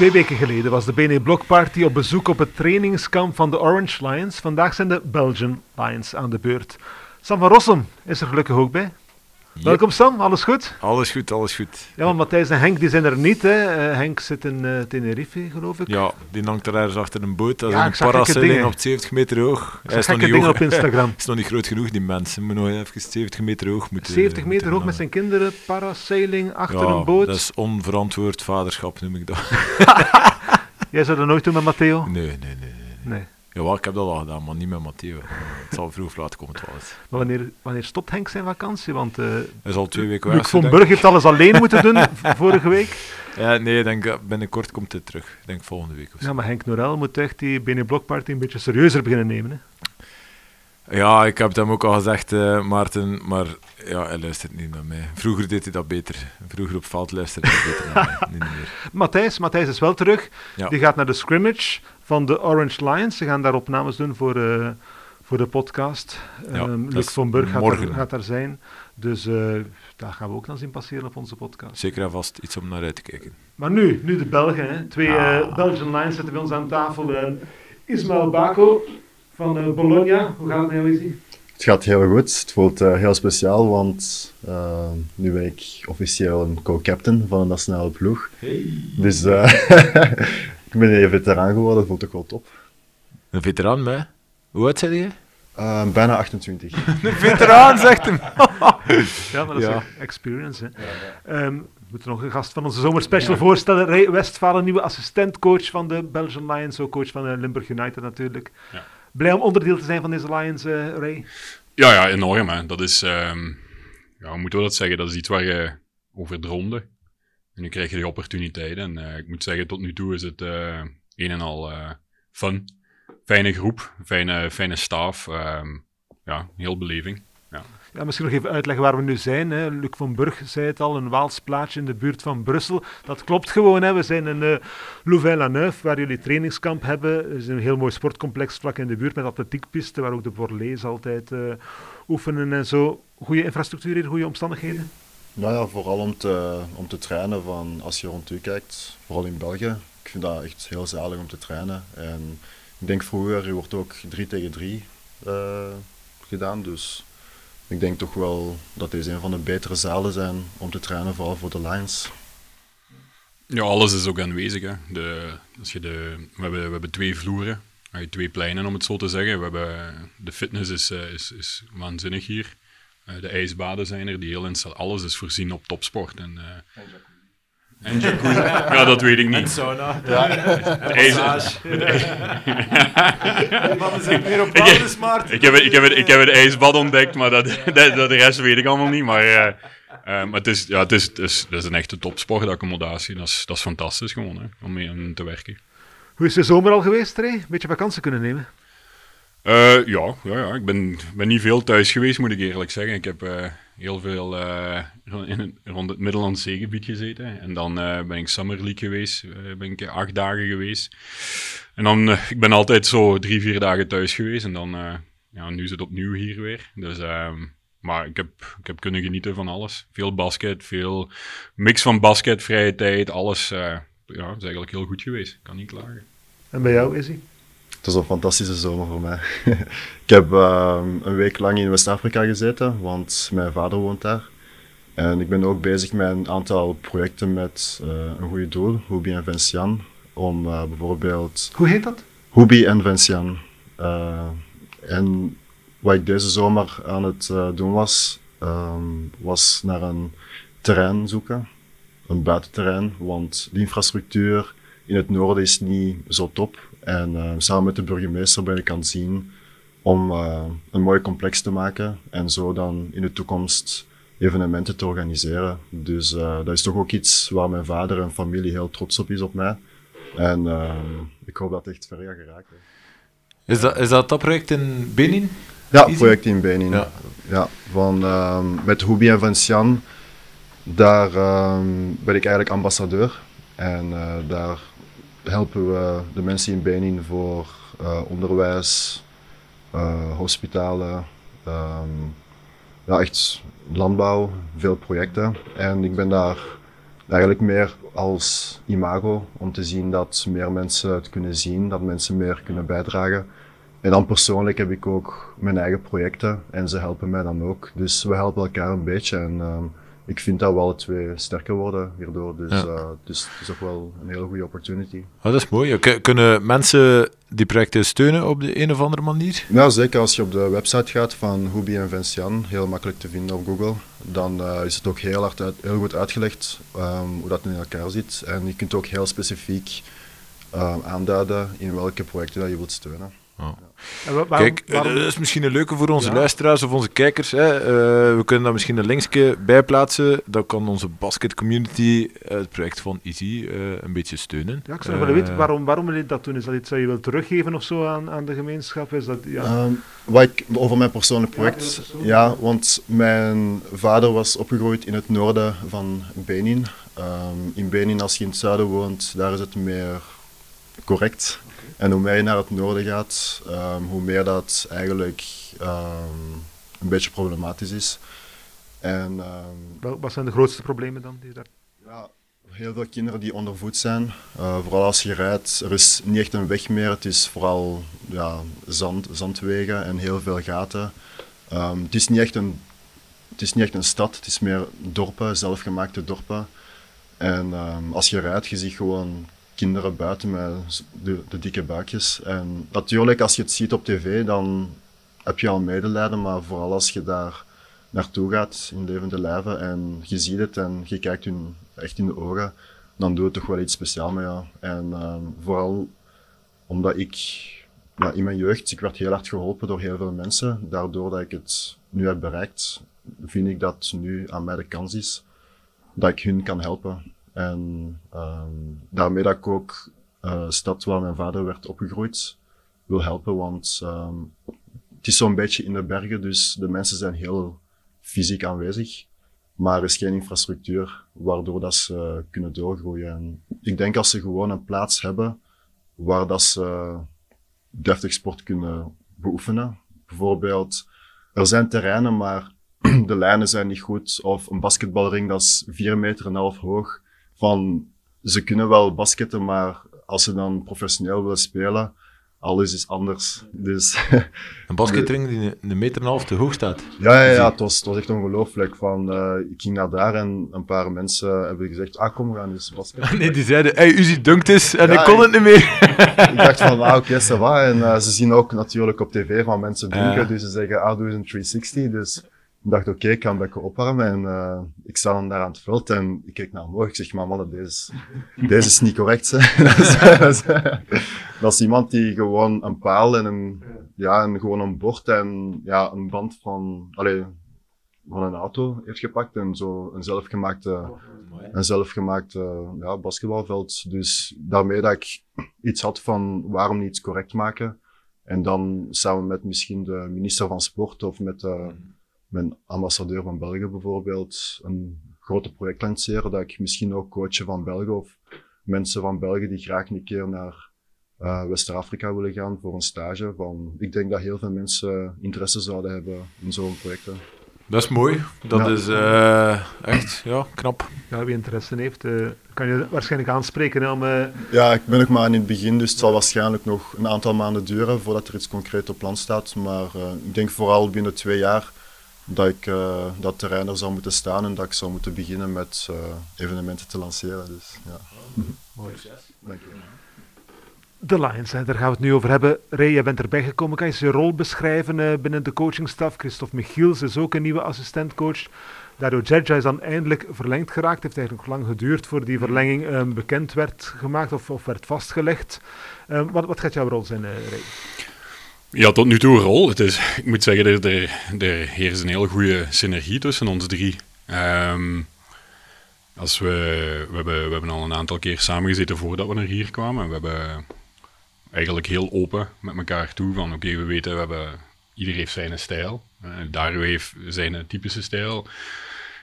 Twee weken geleden was de BNE Block Party op bezoek op het trainingskamp van de Orange Lions. Vandaag zijn de Belgian Lions aan de beurt. Sam van Rossum is er gelukkig ook bij. Welkom Sam, alles goed? Alles goed, alles goed. Ja, want Matthijs en Henk die zijn er niet. Hè. Eh, Henk zit in uh, Tenerife, geloof ik. Ja, die hangt er ergens achter een boot. Dat is een parasailing op 70 meter hoog. Hij is nog niet dingen op Instagram. is nog niet groot genoeg, die mensen. Moet nog even 70 meter hoog moeten 70 meter hoog met zijn kinderen, parasailing achter een boot. dat is onverantwoord vaderschap, noem ik dat. Jij zou dat nooit doen met Matteo? Nee, nee, nee. nee. nee. Ja, ik heb dat al gedaan, maar niet met Matteo. Het zal vroeg of laat komen, het Maar wanneer, wanneer stopt Henk zijn vakantie? Want uh, Hij is al twee weken weg. Luc van Burg heeft alles alleen moeten doen vorige week. Ja, nee, ik denk binnenkort komt hij terug. Ik denk volgende week of zo. Ja, maar Henk Norel moet echt die Bene Party een beetje serieuzer beginnen nemen. Hè? Ja, ik heb het hem ook al gezegd, uh, Maarten, maar ja, hij luistert niet naar mij. Vroeger deed hij dat beter. Vroeger op veld luisterde hij beter naar mij. Niet meer. Matthijs, Matthijs is wel terug. Die gaat naar de scrimmage van de Orange Lions. Ze gaan daar opnames doen voor, uh, voor de podcast. Ja, um, Luc van Burg gaat, daar, gaat daar zijn. Dus uh, daar gaan we ook dan zien passeren op onze podcast. Zeker en vast iets om naar uit te kijken. Maar nu, nu de Belgen. Hè. Twee ah. Belgian Lions zitten bij ons aan tafel. Ismaël Bako van Bologna. Hoe gaat het met jou, Het gaat heel goed. Het voelt uh, heel speciaal, want uh, nu ben ik officieel een co-captain van een nationale ploeg. Hey. Dus uh, ik ben een veteraan geworden, dat voelt ook wel top. Een veteraan, mij? Hoe oud zijn je? bijna 28. een veteraan, zegt hem. ja, maar dat is ja. experience. Hè. Ja, um, we moeten nog een gast van onze zomerspecial ja. voorstellen. Ray Westphalen, nieuwe assistentcoach van de Belgian Lions, ook coach van Limburg United natuurlijk. Ja. Blij om onderdeel te zijn van deze Lions, uh, Ray? Ja, ja, enorm. Hè. Dat is, um, ja, hoe moeten we dat zeggen? Dat is iets waar je over droomde. Nu krijg je die opportuniteit. En uh, ik moet zeggen, tot nu toe is het uh, een en al fun. Fijne groep, fijne, fijne staf. Um, ja, heel beleving. Ja. Ja, misschien nog even uitleggen waar we nu zijn. Hè. Luc van Burg zei het al, een Waals plaatsje in de buurt van Brussel. Dat klopt gewoon. Hè. We zijn in Louvain-la-Neuve, waar jullie trainingskamp hebben. Het is een heel mooi sportcomplex vlak in de buurt met atletiekpisten, waar ook de Borlees altijd oefenen en zo. Goede infrastructuur hier, goede omstandigheden? Nou ja, vooral om te, om te trainen. Van, als je rond u kijkt, vooral in België. Ik vind dat echt heel zalig om te trainen. En ik denk vroeger, je wordt ook 3 tegen 3 uh, gedaan. Dus ik denk toch wel dat deze een van de betere zalen zijn om te trainen, vooral voor de Lions. Ja, alles is ook aanwezig. De, als je de, we, hebben, we hebben twee vloeren, twee pleinen om het zo te zeggen. We hebben, de fitness is, eh, is, is waanzinnig hier. Eh, de ijsbaden zijn er, die heel alles is voorzien op topsport. En, uh, en jacuzzi. ja, dat weet ik niet. En sauna. Ja. De ijs... meer op smart. Ik heb, ik, heb, ik heb het ijsbad ontdekt, maar dat, dat, de rest weet ik allemaal niet. Maar, uh, uh, maar het, is, ja, het, is, het, is, het is een echte topsportaccommodatie. Dat is, dat is fantastisch gewoon, hè, om mee te werken. Hoe is de zomer al geweest, Een Beetje vakantie kunnen nemen? Uh, ja, ja, ja, ik ben, ben niet veel thuis geweest, moet ik eerlijk zeggen. Ik heb heel veel uh, in, rond het Middellandse zeegebied gezeten. En dan ben ik Summer League geweest, ben ik acht dagen geweest. En dan, ik ben altijd zo drie, vier dagen thuis geweest. En dan, ja, nu is het opnieuw hier weer. Dus, ehm, maar ik heb, ik heb kunnen genieten van alles. Veel basket, veel mix van basket, vrije tijd, alles. ja, is eigenlijk heel goed geweest. Kan niet klagen. En bij jou, Izzy? Het was een fantastische zomer voor mij. ik heb uh, een week lang in West-Afrika gezeten, want mijn vader woont daar. En ik ben ook bezig met een aantal projecten met uh, een goede doel, Hubi en Vincian. Om uh, bijvoorbeeld... Hoe heet dat? Hubi en Vincian. Uh, en wat ik deze zomer aan het doen was, um, was naar een terrein zoeken. Een buitenterrein, want de infrastructuur in het noorden is niet zo top. En uh, samen met de burgemeester ben ik aan het zien om uh, een mooi complex te maken en zo dan in de toekomst evenementen te organiseren. Dus uh, dat is toch ook iets waar mijn vader en familie heel trots op is op mij. En ik hoop dat het echt ver gaat geraken. Is dat, is dat dat project in Benin? Ja, project in Benin. Ja. ja van, met Hubi en Vincian, daar ben ik eigenlijk ambassadeur. En daar helpen we de mensen in Benin voor uh, onderwijs, uh, hospitalen, um, ja, echt landbouw, veel projecten. En ik ben daar eigenlijk meer als imago, om te zien dat meer mensen het kunnen zien, dat mensen meer kunnen bijdragen. En dan persoonlijk heb ik ook mijn eigen projecten en ze helpen mij dan ook. Dus we helpen elkaar een beetje en ehm, ik vind dat we alle twee sterker worden hierdoor. Dus, Ja. dus het is ook wel een hele goede opportunity. Oh, dat is mooi. K- kunnen mensen die projecten steunen op de een of andere manier? Ja, zeker als je op de website gaat van Hubi en Vincian, heel makkelijk te vinden op Google, dan eh, is het ook heel, hard uit, heel goed uitgelegd ehm, hoe dat in elkaar zit. En je kunt ook heel specifiek ehm, aanduiden in welke projecten dat je wilt steunen. Waarom- Kijk, eh, waarom- dat is misschien een leuke voor onze Ja. luisteraars of onze kijkers. Hè. Eh, we kunnen daar misschien een linkje bij plaatsen. Dat kan onze basket community eh, het project van Easy eh, een beetje steunen. ja, ik zou nog willen weten, waarom, waarom wil je dat doen? Is dat iets dat je wilt teruggeven of zo aan, aan de gemeenschap? Is dat, ja, Ehm, wat ik, over mijn persoonlijk Ja, project. persoonlijk. Ja, want mijn vader was opgegroeid in het noorden van Benin. Ehm, in Benin, als je in het zuiden woont, daar is het meer correct. En hoe meer je naar het noorden gaat, ehm, hoe meer dat eigenlijk ehm, een beetje problematisch is. En ehm, wat zijn de grootste problemen dan? Die daar... ja, heel veel kinderen die ondervoed zijn. Eh, vooral als je rijdt, er is niet echt een weg meer. Het is vooral ja, zand, zandwegen en heel veel gaten. Het, is niet echt een, het is niet echt een stad, het is meer dorpen, zelfgemaakte dorpen. En als je rijdt, je ziet gewoon kinderen buiten met de, de dikke buikjes. En natuurlijk, als je het ziet op tv, dan heb je al medelijden, maar vooral als je daar naartoe gaat in levende lijven en je ziet het en je kijkt hun echt in de ogen, dan doet het toch wel iets speciaals met jou. En ehm, vooral omdat ik ja, in mijn jeugd, ik werd heel hard geholpen door heel veel mensen. Daardoor dat ik het nu heb bereikt, vind ik dat nu aan mij de kans is dat ik hun kan helpen. En ehm, daarmee dat ik ook eh stad waar mijn vader werd opgegroeid wil helpen, want ehm, het is zo'n beetje in de bergen, dus de mensen zijn heel fysiek aanwezig, maar er is geen infrastructuur waardoor dat ze kunnen doorgroeien. En ik denk als ze gewoon een plaats hebben waar dat ze deftig sport kunnen beoefenen. Bijvoorbeeld, er zijn terreinen, maar de lijnen zijn niet goed. Of een basketbalring, dat is 4 meter en half hoog. Van, ze kunnen wel basketten, maar als ze dan professioneel willen spelen, alles is anders. Dus Een basketring die een, meter en een half te hoog staat. ja, ja, ja het, was, het was echt ongelooflijk. Van, eh, ik ging naar daar en een paar mensen hebben gezegd, ah kom, we gaan eens basketten. Nee, die zeiden, hey, Uzi dunkt is en Ja, ik kon ik- het niet meer. ik dacht van, ah, oké, va. En eh, ze zien ook natuurlijk op tv van mensen dunken, Ja. dus ze zeggen, ah, doe eens een 360. Dus ik dacht, oké, ik ga een beetje opwarmen. En eh, ik sta dan daar aan het veld en ik keek naar omhoog. Ik zeg, maar mannen, deze, is- deze is niet correct. hè." dat, is, dat, is, dat is iemand die gewoon een paal en een, ja, en gewoon een bord en ja, een band van, allee, van een auto heeft gepakt en zo een zelfgemaakte, een zelfgemaakte ja, basketbalveld. Dus daarmee dat ik iets had van waarom niet iets correct maken. En dan samen met misschien de minister van Sport of met eh, mijn ambassadeur van België bijvoorbeeld een grote project lanceren. Dat ik misschien ook coachen van België of mensen van België die graag een keer naar eh West-Afrika willen gaan voor een stage. Van, ik denk dat heel veel mensen interesse zouden hebben in zo'n projecten. Dat is mooi. Dat Ja. is eh, echt ja, knap. Ja, wie interesse heeft, eh, kan je waarschijnlijk aanspreken hè, om... eh, Ja, ik ben nog maar in het begin, dus het zal waarschijnlijk nog een aantal maanden duren voordat er iets concreet op plan staat. Maar eh, ik denk vooral binnen twee jaar dat ik eh, dat terrein er zou moeten staan en dat ik zou moeten beginnen met eh, evenementen te lanceren. Dus, ja. Mooi. Dank je. De Lions, hè, daar gaan we het nu over hebben. Ray, jij bent erbij gekomen. Kan je eens je rol beschrijven eh, binnen de coachingstaf? Christophe Michiels is ook een nieuwe assistentcoach. Dario Djedja is dan eindelijk verlengd geraakt. Het heeft eigenlijk nog lang geduurd voor die verlenging eh, bekend werd gemaakt of, of werd vastgelegd. Eh, wat, wat gaat jouw rol zijn, eh, Ray? Ja, tot nu toe rol. Het is, ik moet zeggen, er, er, er heerst een hele goede synergie tussen ons drie. Ehm, als we, we, hebben, we hebben al een aantal keer samengezeten voordat we naar hier kwamen. We hebben eigenlijk heel open met elkaar toe van oké, we weten, we hebben, ieder heeft zijn stijl. Uh, heeft zijn typische stijl.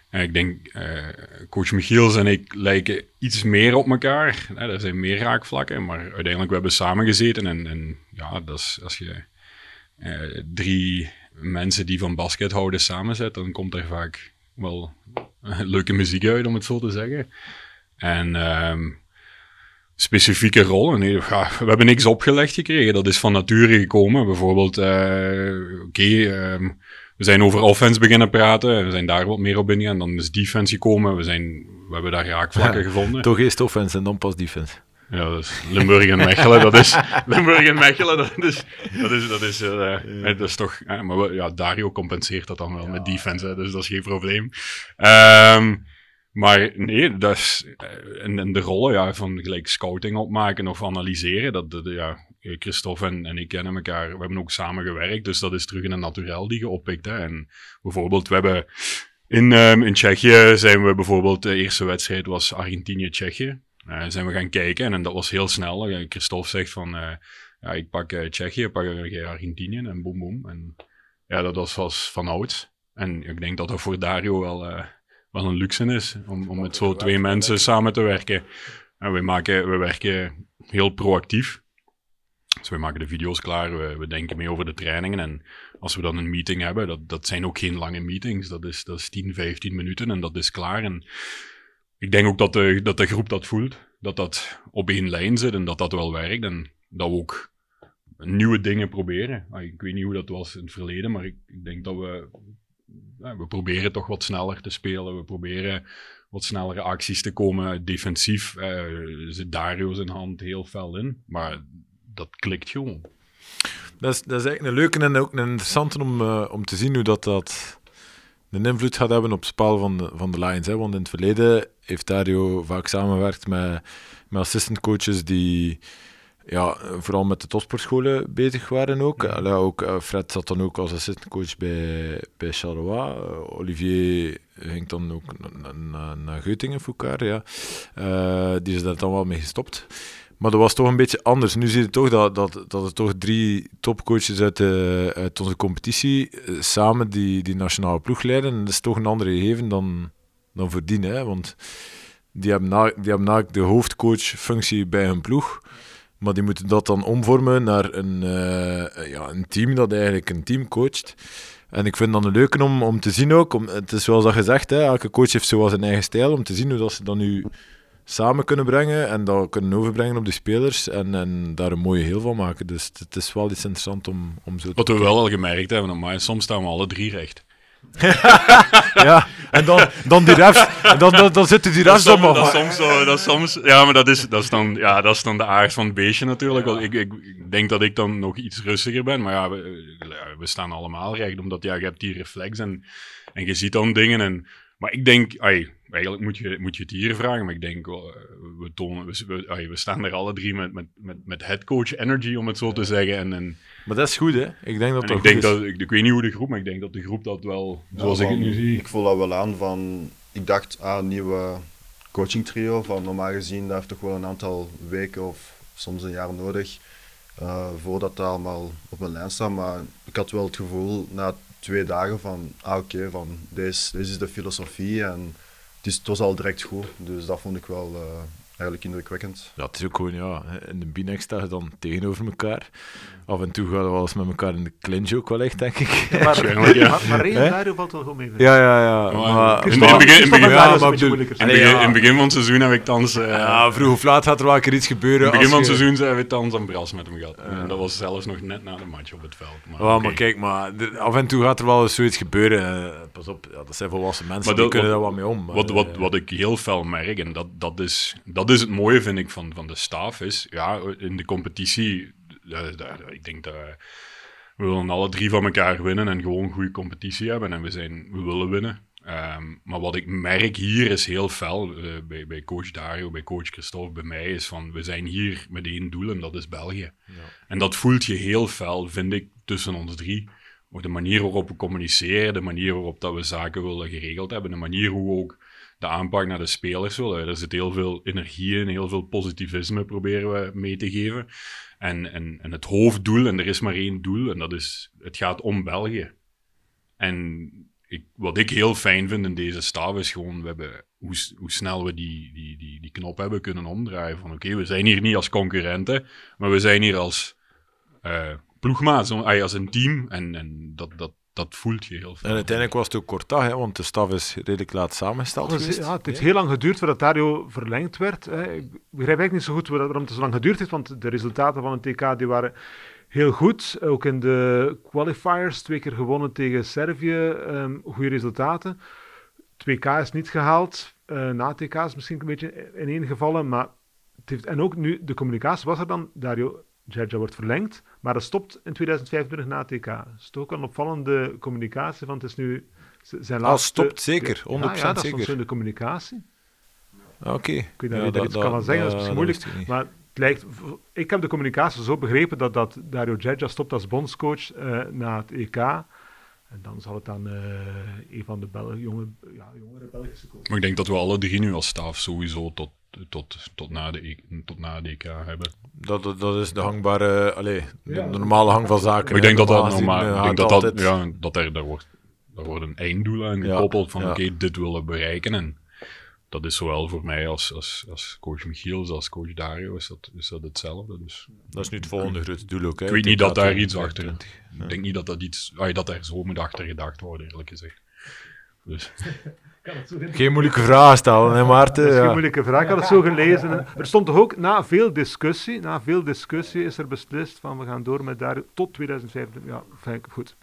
En ik denk, uh, coach Michiels en ik lijken iets meer op elkaar. Er zijn meer raakvlakken, maar uiteindelijk we hebben samengezeten. En, en ja, dat is, als je uh, drie mensen die van basket houden samenzet, dan komt er vaak wel leuke muziek uit, om het zo te zeggen. En ehm, specifieke rollen, nee, ja, we hebben niks opgelegd gekregen. Dat is van nature gekomen. Bijvoorbeeld, eh, oké, ehm, we zijn over offense beginnen praten. We zijn daar wat meer op ingegaan. Dan is defense gekomen. We, zijn, we hebben daar raakvlakken gevonden. Toch eerst offense en dan pas defense. Ja, dat is Limburg en Mechelen, dat is... Limburg en Mechelen, dat is... Dat is, dat is, eh, dat is toch... maar we- ja, Dario compenseert dat dan wel met defense, hè, dus dat is geen probleem. Ehm, maar nee, dat is... eh, En, en de rollen ja, van gelijk scouting opmaken of analyseren, dat, dat, ja... Christophe en, en ik kennen elkaar, we hebben ook samen gewerkt, dus dat is terug in een naturel die je oppikt. Hè. En bijvoorbeeld, we hebben in, ehm, in Tsjechië zijn we bijvoorbeeld, de eerste wedstrijd was Argentinië-Tsjechië. Eh, zijn we gaan kijken en dat was heel snel. Eh, Christophe zegt van, eh, ja, ik pak Tsjechië, pak Argentinië en boem boem. En ja, dat was, was van ouds. En ik denk dat dat voor Dario wel, wel een luxe is, om, om met zo twee mensen samen te werken. En we, maken, we werken heel proactief. Dus we maken de video's klaar, we, we denken mee over de trainingen. En als we dan een meeting hebben, dat, dat zijn ook geen lange meetings. Dat is, dat is 10, 15 minuten en dat is klaar. En ik denk ook dat de, dat de groep dat voelt. Dat dat op één lijn zit en dat dat wel werkt. En dat we ook nieuwe dingen proberen. Ah, Ik weet niet hoe dat was in het verleden, maar ik, ik denk dat we... we proberen toch wat sneller te spelen. We proberen wat snellere acties te komen. Defensief eh, zit Dario zijn hand heel fel in. Maar dat klikt gewoon. Dat is, dat is eigenlijk een leuke en ook een interessante om, eh, om te zien hoe dat, dat een invloed gaat hebben op het spel van de, van de Lions. Hè. Want in het verleden heeft Dario vaak samengewerkt met, met assistant coaches die ja, vooral met de topsportscholen bezig waren ook. Allee, ook eh, Fred zat dan ook als assistant coach bij, bij Charleroi. Eh, Olivier ging dan ook na- na- na- naar Geutingen, Foucault, ja. Eh, die is daar dan wel mee gestopt. Maar dat was toch een beetje anders. Nu zie je toch dat, dat, dat er toch drie topcoaches uit, de, uit onze competitie eh, samen die, die nationale ploeg leiden. En dat is toch een andere gegeven dan, dan voordien. Hè? Want die hebben, na, die hebben eigenlijk de hoofdcoachfunctie bij hun ploeg. Maar die moeten dat dan omvormen naar een, eh, ja, een team dat eigenlijk een team coacht. En ik vind dat een leuke om, om te zien ook. Om, het is zoals dat gezegd, hè, elke coach heeft zo zijn eigen stijl. Om te zien hoe dat ze dat nu samen kunnen brengen en dat kunnen overbrengen op de spelers en, en daar een mooie heel van maken. Dus het, is wel iets interessants om, om zo te Wat we wel al gemerkt hebben, maar soms staan we alle drie recht. Ja, en dan, dan die refs, en dan, dan, dan zitten die refs dan soms, maar... dat, soms zo, dat is soms, ja, maar dat is, dat is, dan, ja, dat is dan de aard van het beestje natuurlijk. Want Ik, ik, ik denk dat ik dan nog iets rustiger ben, maar ja, we, ja, we staan allemaal recht, omdat ja, je hebt die reflex en, en je ziet dan dingen. En, maar ik denk, ai, eigenlijk moet je, moet je het hier vragen, maar ik denk, wel, eh, we, tonen, we, we, staan er alle drie met, met, met, met headcoach energy, om het zo te zeggen. En, en, Maar dat is goed, hè. Ik denk dat dat ik goed denk is. dat, ik, ik weet niet hoe de groep, maar ik denk dat de groep dat wel, zoals ik het nu zie. Ik voel dat wel aan van, ik dacht, ah, een nieuwe coaching trio, van normaal gezien, dat heeft toch wel een aantal weken of soms een jaar nodig eh, voordat dat allemaal op een lijn staat. Maar ik had wel het gevoel na twee dagen van, ah oké, van deze, deze is de filosofie en is, het was al direct goed. Dus dat vond ik wel eh, eigenlijk indrukwekkend. Ja, het is ook gewoon, ja, in de binex sta je dan tegenover elkaar. Af en toe gaan we wel eens met elkaar in de clinch ook wel echt, denk ik. Maar, Waarschijnlijk, ja. maar, maar valt wel goed mee. Ja, ja, ja. Maar- Maar, in het begin- in ja, maar bedoel-. In ja. in van het seizoen heb ik thans... eh, ja, vroeg of laat gaat er wel een keer iets gebeuren. In het begin van het je- seizoen zijn we thans een bras met hem gehad. En dat was zelfs nog net na de match op het veld. Maar, Ja, maar kijk, maar er- af en toe gaat er wel eens zoiets gebeuren. Eh, pas op, ja, dat zijn volwassen mensen, Maar die dat- kunnen wat- daar wat mee om. maar, Wat, wat, eh, wat ik heel fel merk, en dat, dat, is, dat is het mooie, vind ik, van, van de staf, is ja, in de competitie, eh, ik denk dat we- willen alle drie van elkaar winnen en gewoon een goede competitie hebben. En we, zijn, we willen winnen. Ehm, maar wat ik merk hier is heel fel, eh, bij, bij coach Dario, bij coach Christophe, bij mij, is van we zijn hier met één doel en dat is België. En dat voelt je heel fel, vind ik, tussen ons drie. De manier waarop we communiceren, de manier waarop dat we zaken willen geregeld hebben, de manier hoe we ook de aanpak naar de spelers willen. Er zit heel veel energie in, heel veel positivisme proberen we mee te geven. En, en, en het hoofddoel, en er is maar één doel, en dat is, het gaat om België. En ik, wat ik heel fijn vind in deze staf is gewoon, we hebben, hoe, hoe snel we die, die, die, die knop hebben kunnen omdraaien. Van oké, we zijn hier niet als concurrenten, maar we zijn hier als eh ploegmaat, als een team. En, en dat, dat, dat voelt je heel veel. En uiteindelijk was het ook kort dag, hè, want de staf is redelijk laat samengesteld geweest. ja, het heeft heel lang geduurd voordat Dario verlengd werd. Hè. Ik begrijp eigenlijk niet zo goed waarom het zo lang geduurd heeft, want de resultaten van het TK die waren heel goed. Ook in de qualifiers, twee keer gewonnen tegen Servië, ehm goede resultaten. 2K is niet gehaald, eh, na TK is misschien een beetje ineengevallen, maar het heeft, en ook nu, de communicatie was er dan, Dario Gerja wordt verlengd, maar dat stopt in 2025 na TK. Dat is toch ook een opvallende communicatie, want het is nu zijn Ah, laatste... stopt zeker, 100% ja, ja, dat zeker. zo in de communicatie. Ah, Oké. Ik weet niet Ja, daar iets kan van zeggen, dat is misschien moeilijk. Maar het lijkt, ik heb de communicatie zo begrepen dat, dat Dario Gerja stopt als bondscoach eh, na het EK. En dan zal het dan eh, een van de Bel jonge, ja, jongere Belgische coaches. Maar ik denk dat we alle drie nu als staf sowieso tot, tot, tot, na, de, E- tot na de EK hebben. Dat, dat, dat is de hangbare, allee, de, Ja. de normale hang van zaken. Maar ik denk dat dat Normaal denk dat, dat, ja, dat er, daar wordt, daar worden einddoelen aan Ja, gekoppeld van ja. oké, dit willen we bereiken. En dat is zowel voor mij als, als, als coach Michiel als als coach Dario is dat, is dat hetzelfde. Dus Dat is nu het volgende grote doel ook. Hè, ik weet niet dat daar iets 2025. achter... Ik denk niet dat, dat, iets, ah, dat daar zo moet achter gedacht worden, eerlijk gezegd. Dus Geen moeilijke vraag stellen, hè Maarten? Dat is geen Ja. moeilijke vraag. Ik had het zo gelezen. Er stond toch ook, na veel discussie, na veel discussie is er beslist van we gaan door met Dario tot 2025. Ja, fijn, goed.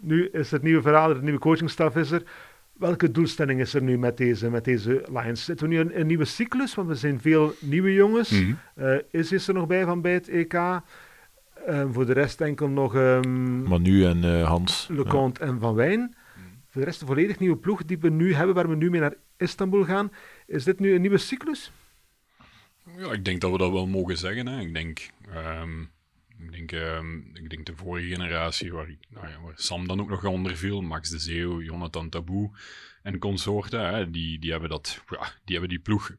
Nu is het nieuwe verhaal, de nieuwe coachingstaf is er. Welke doelstelling is er nu met deze, met deze Lions? Zitten we nu in een nieuwe cyclus? Want er zijn veel nieuwe jongens. mhm. Eh, is is er nog bij van bij het EK? Eh, voor de rest enkel nog ehm Manu en eh, Hans. Leconte en Van Wijn. Voor de rest een volledig nieuwe ploeg die we nu hebben, waar we nu mee naar Istanbul gaan. Is dit nu een nieuwe cyclus? Ja, ik denk dat we dat wel mogen zeggen. Hè. Ik, denk, ehm, ik, denk, ehm, ik denk de vorige generatie, waar, nou ja, Sam dan ook nog onder viel, Max de Zeeuw, Jonathan Taboe en consorten, hè, die, die, hebben dat, ja, die hebben die ploeg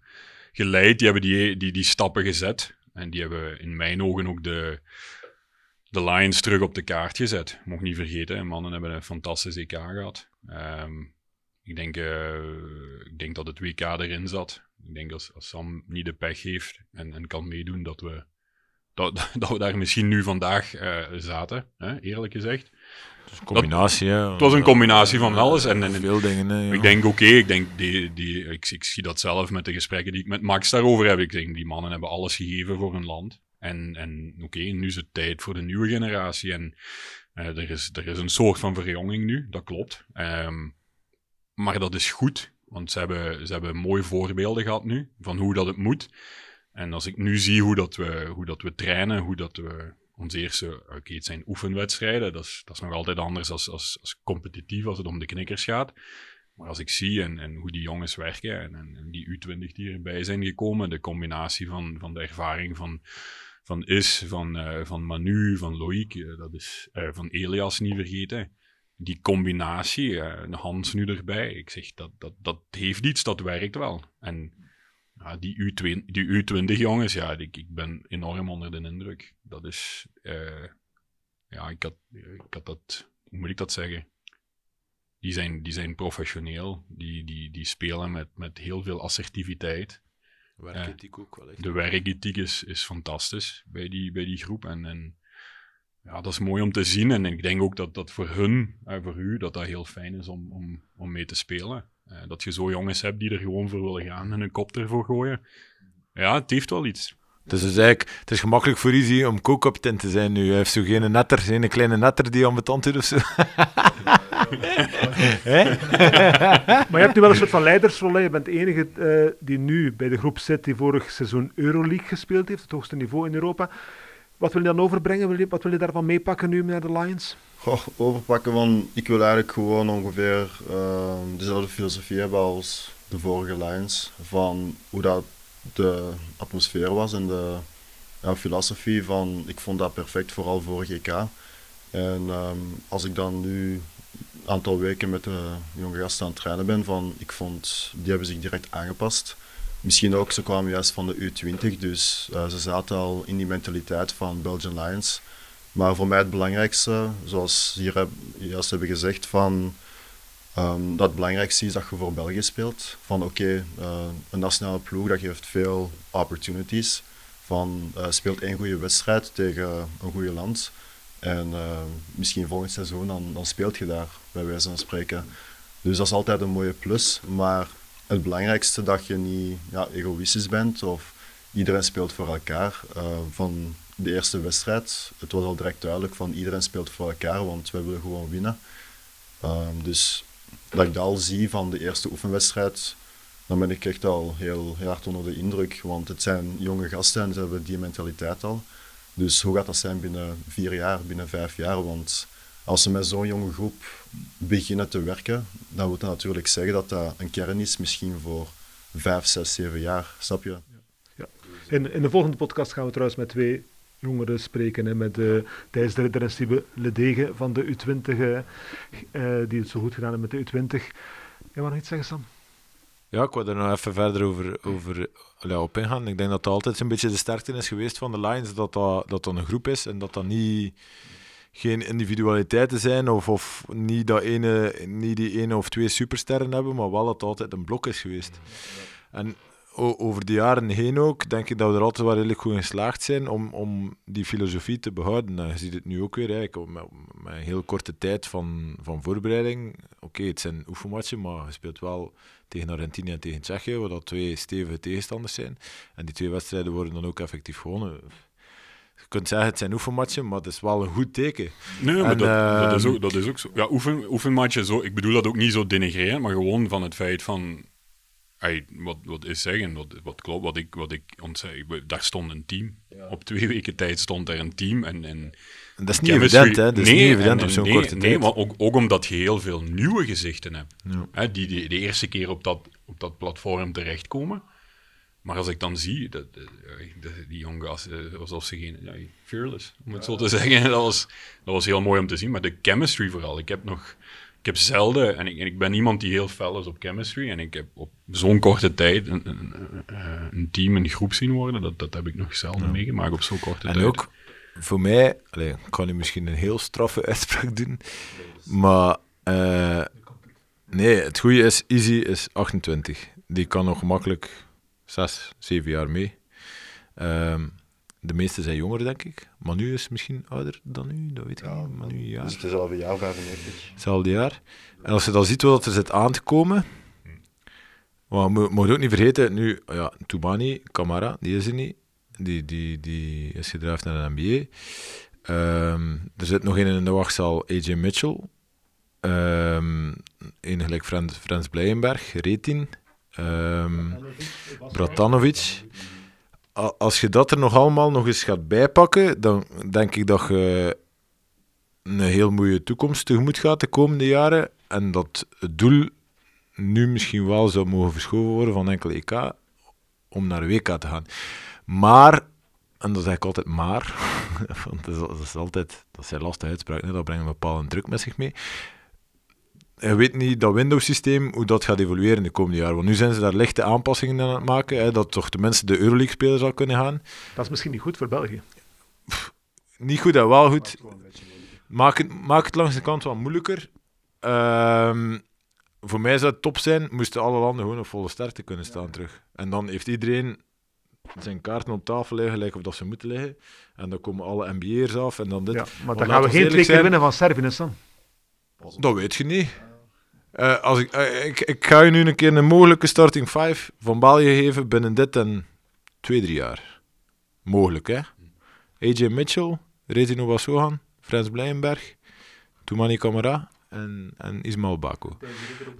geleid, die hebben die, die, die stappen gezet. En die hebben in mijn ogen ook de, de Lions terug op de kaart gezet. Mocht niet vergeten, mannen hebben een fantastisch EK gehad. Ehm, ik, denk, eh, ik denk dat het WK erin zat. Ik denk als, als Sam niet de pech heeft en, en kan meedoen, dat we, dat, dat we daar misschien nu vandaag eh, zaten, hè, eerlijk gezegd. Dus een combinatie, hè. Het was een combinatie van alles. En, en, Veel dingen, hè, ik denk, oké, ik denk, die, die, ik, ik zie dat zelf met de gesprekken die ik met Max daarover heb. Ik denk, die mannen hebben alles gegeven voor hun land. En, en oké, nu is het tijd voor de nieuwe generatie. En eh, er, is, er is een soort van verjonging nu, dat klopt. Ehm, maar dat is goed, want ze hebben, ze hebben mooie voorbeelden gehad nu, van hoe dat het moet. En als ik nu zie hoe dat we, hoe dat we trainen, hoe dat we onze eerste, oké, het zijn oefenwedstrijden, dat is, dat is nog altijd anders als, als, als competitief als het om de knikkers gaat. Maar als ik zie en, en hoe die jongens werken en, en, die U20 die erbij zijn gekomen, de combinatie van, van de ervaring van, van Is, van, eh, van Manu, van Loïc, eh, dat is, eh, van Elias niet vergeten. Die combinatie, Hans nu erbij, ik zeg dat, dat, dat heeft iets, dat werkt wel. En ja, die, U20, die U20 jongens, ja, ik, ik ben enorm onder de indruk. Dat is, eh, ja, ik had, ik had dat, hoe moet ik dat zeggen? Die zijn, die zijn professioneel, die, die, die spelen met, met heel veel assertiviteit. Werkethiek ook wel echt. De werkethiek is, is fantastisch bij die, bij die groep. En, en ja, dat is mooi om te zien. En ik denk ook dat dat voor hun en voor u dat dat heel fijn is om, om, om mee te spelen. Eh, dat je zo jongens hebt die er gewoon voor willen gaan en hun kop ervoor gooien. Ja, het heeft wel iets. Het is dus eigenlijk, het is gemakkelijk voor Izzy om co-kapitein te zijn nu. Hij heeft zo geen netter, geen kleine netter die aan betand doet of zo. Hè? Maar je hebt nu wel een soort van leidersrol. Je bent de enige eh, die nu bij de groep zit die vorig seizoen Euroleague gespeeld heeft, het hoogste niveau in Europa. Wat wil je dan overbrengen? Wat wil je daarvan meepakken nu naar de Lions? Overpakken van, ik wil eigenlijk gewoon ongeveer eh, dezelfde filosofie hebben als de vorige Lions. Van hoe dat de atmosfeer was en de ja, filosofie van, ik vond dat perfect, vooral voor GK. En ehm, als ik dan nu een aantal weken met de jonge gasten aan het trainen ben, van, ik vond, die hebben zich direct aangepast. Misschien ook, ze kwamen juist van de U20, dus eh, ze zaten al in die mentaliteit van Belgian Lions. Maar voor mij het belangrijkste, zoals hier juist hebben gezegd, van, ehm, dat het belangrijkste is dat je voor België speelt. Van oké, eh, een nationale ploeg dat geeft veel opportunities. Van eh, speelt één goede wedstrijd tegen een goede land. En misschien volgend seizoen, dan, dan speelt je daar, bij wijze van spreken. Dus dat is altijd een mooie plus. Maar het belangrijkste dat je niet ja, egoïstisch bent of iedereen speelt voor elkaar. Uh, van de eerste wedstrijd, het was al direct duidelijk van iedereen speelt voor elkaar, want we willen gewoon winnen. Uh, dus dat ik dat al zie van de eerste oefenwedstrijd, dan ben ik echt al heel, heel hard onder de indruk. Want het zijn jonge gasten en ze hebben die mentaliteit al. Dus hoe gaat dat zijn binnen vier jaar, binnen vijf jaar? Want als ze met zo'n jonge groep beginnen te werken, dan wil dat natuurlijk zeggen dat dat een kern is misschien voor vijf, zes, zeven jaar. Snap je? Ja. In, in de volgende podcast gaan we trouwens met twee jongeren spreken. Hè, met uh, Thijs de Ridder en Siebe Ledegen van de U20, uh, die het zo goed gedaan hebben met de U20. Jij wou nog iets zeggen, Sam? Ja, ik wil er nog even verder over, over ja, op ingaan. Ik denk dat dat altijd een beetje de sterkte is geweest van de Lions, dat dat, dat, dat een groep is en dat dat niet geen individualiteiten zijn of, of niet, dat ene, niet die ene of twee supersterren hebben, maar wel dat het altijd een blok is geweest. En over de jaren heen ook, denk ik dat we er altijd wel redelijk goed geslaagd zijn om, om die filosofie te behouden. En je ziet het nu ook weer, eigenlijk, met, een heel korte tijd van, van voorbereiding. Oké, het zijn oefenmatchen, maar je speelt wel tegen Argentinië en tegen Tsjechië, wat dat twee stevige tegenstanders zijn. En die twee wedstrijden worden dan ook effectief gewonnen. Je kunt zeggen, het zijn oefenmatchen, maar het is wel een goed teken. Nee, maar dat, dat, is ehm, ook, dat is ook zo. Ja, oefen, oefenmatchen, zo, ik bedoel dat ook niet zo denigreren, maar gewoon van het feit van Hey, wat, wat is zeggen, wat, wat klopt, wat ik, wat ik ontzeg, daar stond een team. Op twee weken tijd stond er een team. En, en dat is niet evident, hè? Dat is niet evident op zo'n nee, korte nee, maar ook, ook omdat je heel veel nieuwe gezichten hebt. Ja. Hè, die, die de eerste keer op dat, op dat platform terechtkomen. Maar als ik dan zie, dat, die jonge gasten, alsof ze geen... Ja, fearless, om het zo te zeggen. Dat was, dat was heel mooi om te zien. Maar de chemistry vooral. Ik heb nog ik heb zelden, en ik, en ik, ben iemand die heel fel is op chemistry, en ik heb op zo'n korte tijd een, een, een, team, een groep zien worden, dat, dat heb ik nog zelden meegemaakt op zo'n korte tijd. En ook, voor mij, allez, ik kan nu misschien een heel straffe uitspraak doen, maar uh, nee, het goede is, Easy is 28. Die kan nog makkelijk 6, 7 jaar mee. Um, de meeste zijn jonger, denk ik. Manu is misschien ouder dan u, dat weet ik ja, niet. Manu, ja. Dus het is al een jaar 95. Hetzelfde jaar. En als je dan ziet wat er zit aan te komen... Maar moet, moet ook niet vergeten, nu, ja, Toubani, Camara, die is er niet. Die, die, die is gedraafd naar de NBA. Um, ehm, er zit nog een in de wachtzaal, AJ Mitchell. Um, een gelijk Frans, Frans Blijenberg, Retin. Um, Bratanovic als je dat er nog allemaal nog eens gaat bijpakken, dan denk ik dat je een heel mooie toekomst tegemoet gaat de komende jaren. En dat het doel nu misschien wel zou mogen verschoven worden van enkele EK om naar WK te gaan. Maar, en dat zeg ik altijd maar, want dat is, altijd, dat zijn lastige uitspraken, dat brengt een bepaalde druk met zich mee je weet niet dat Windows-systeem, hoe dat gaat evolueren in de komende jaren. Want nu zijn ze daar lichte aanpassingen aan het maken, hè, dat toch de mensen de Euroleague-speler zal kunnen gaan. Dat is misschien niet goed voor België. niet goed en wel goed. Maak het, maak het langs de kant wat moeilijker. Ehm, voor mij zou het top zijn, moesten alle landen gewoon op volle sterkte kunnen staan terug. En dan heeft iedereen zijn kaarten op tafel liggen, gelijk of dat ze moeten liggen. En dan komen alle NBA'ers af en dan dit. Ja, maar dan gaan we geen twee keer winnen van Servië Dat weet je niet. Uh, als ik, uh, ik, ik ga je nu een keer een mogelijke starting 5 van België geven binnen dit en twee, drie jaar. Mogelijk, hè? AJ Mitchell, Retino Wassohan, Frans Blijenberg, Toumani Camara en, en Ismail Bako.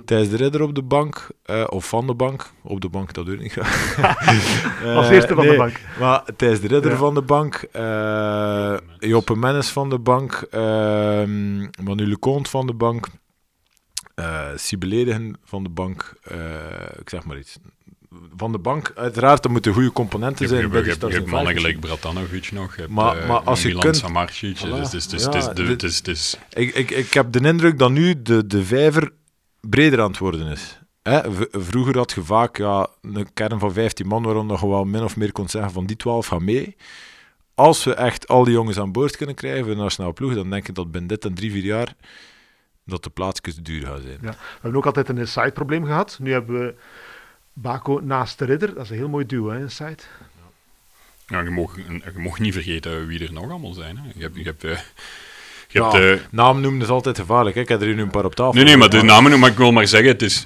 Thijs de Ridder op de bank, uh, of van de bank. Op de bank, dat doe ik niet graag. Als eerste van nee, de bank. Maar Thijs de Ridder ja. van de bank, uh, Joppe Mennis van de bank, uh, Manu Leconte van de bank, uh, Sibeledigen van de bank, ik zeg maar iets. Van de bank, uiteraard, er moeten goede componenten zijn. Je, je, je hebt mannen gelijk Bratanovic nog, je hebt, maar, uh, maar als je Milan kunt, Samarcic, dus, dus, dus, dus, dus, dus, ik, ik, ik heb de indruk dat nu de, de vijver breder aan het worden is. Hè? Vroeger had je vaak ja, een kern van 15 man, waarom je wel min of meer kon zeggen van die 12 gaan mee. Als we echt al die jongens aan boord kunnen krijgen voor de nationale ploeg, dan denk ik dat binnen dit en drie, vier jaar dat de plaatsjes duur gaan zijn. Ja. We hebben ook altijd een side-probleem gehad. Nu hebben we Baco naast de ridder. Dat is een heel mooi duo, hè, een side. Ja, je mag, je mag niet vergeten wie er nog allemaal zijn. Hè. Je hebt, je hebt uh, Je hebt, eh, naam noemen is altijd gevaarlijk. hè. Ik heb er nu een paar op tafel. nee, nee, maar de namen, maar ik wil maar zeggen, het is